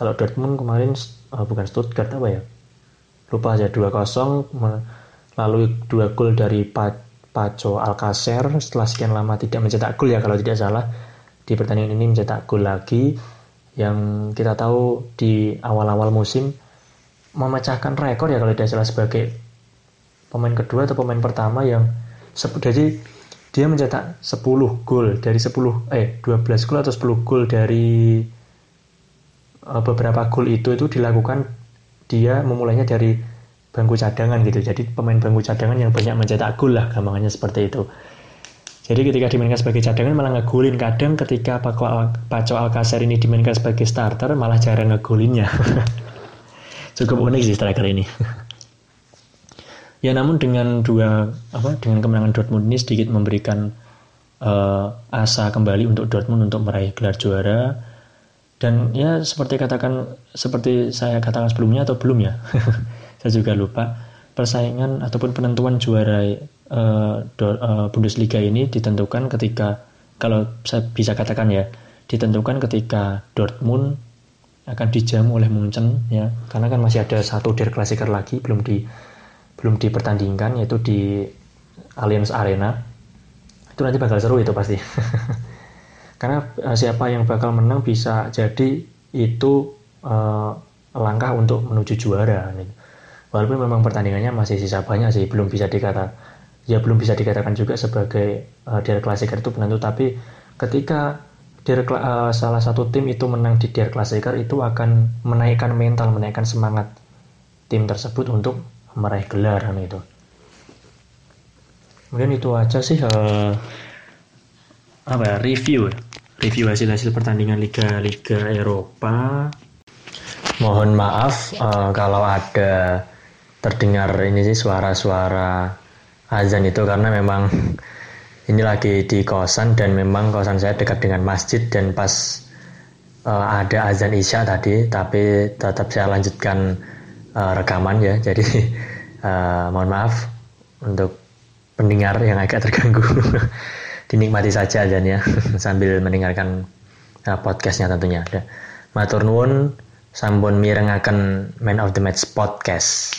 Kalau Dortmund kemarin uh, bukan Stuttgart apa ya? Lupa aja 2-0 lalu dua gol dari Paco Alcacer setelah sekian lama tidak mencetak gol ya kalau tidak salah di pertandingan ini mencetak gol lagi yang kita tahu di awal-awal musim memecahkan rekor ya kalau tidak salah sebagai pemain kedua atau pemain pertama yang jadi dia mencetak 10 gol dari 10 eh 12 gol atau 10 gol dari beberapa gol itu itu dilakukan dia memulainya dari bangku cadangan gitu. Jadi pemain bangku cadangan yang banyak mencetak gol lah gampangannya seperti itu. Jadi ketika dimainkan sebagai cadangan malah ngegolin. Kadang ketika Paco, Al Paco Alcacer ini dimainkan sebagai starter malah jarang ngegolinnya. Cukup unik sih striker ini. Ya namun dengan dua apa dengan kemenangan Dortmund ini sedikit memberikan uh, asa kembali untuk Dortmund untuk meraih gelar juara dan ya seperti katakan seperti saya katakan sebelumnya atau belum ya saya juga lupa persaingan ataupun penentuan juara uh, uh, Bundesliga ini ditentukan ketika kalau saya bisa katakan ya ditentukan ketika Dortmund akan dijamu oleh Munchen ya. Karena kan masih ada satu Der Klassiker lagi belum di belum dipertandingkan yaitu di Allianz Arena. Itu nanti bakal seru itu pasti karena uh, siapa yang bakal menang bisa jadi itu uh, langkah untuk menuju juara gitu. Walaupun memang pertandingannya masih sisa banyak sih belum bisa dikata ya belum bisa dikatakan juga sebagai uh, Der Klassiker itu penentu. Tapi ketika Der, uh, salah satu tim itu menang di Der Klassiker itu akan menaikkan mental menaikkan semangat tim tersebut untuk meraih gelar itu kemudian itu aja sih uh, apa ya review review hasil-hasil pertandingan liga-liga Eropa. Mohon maaf uh, kalau ada terdengar ini sih suara-suara azan itu karena memang ini lagi di kosan dan memang kosan saya dekat dengan masjid dan pas uh, ada azan isya tadi tapi tetap saya lanjutkan uh, rekaman ya. Jadi uh, mohon maaf untuk pendengar yang agak terganggu dinikmati saja azannya sambil mendengarkan uh, podcastnya tentunya matur nuwun sampun mirengaken man of the match podcast.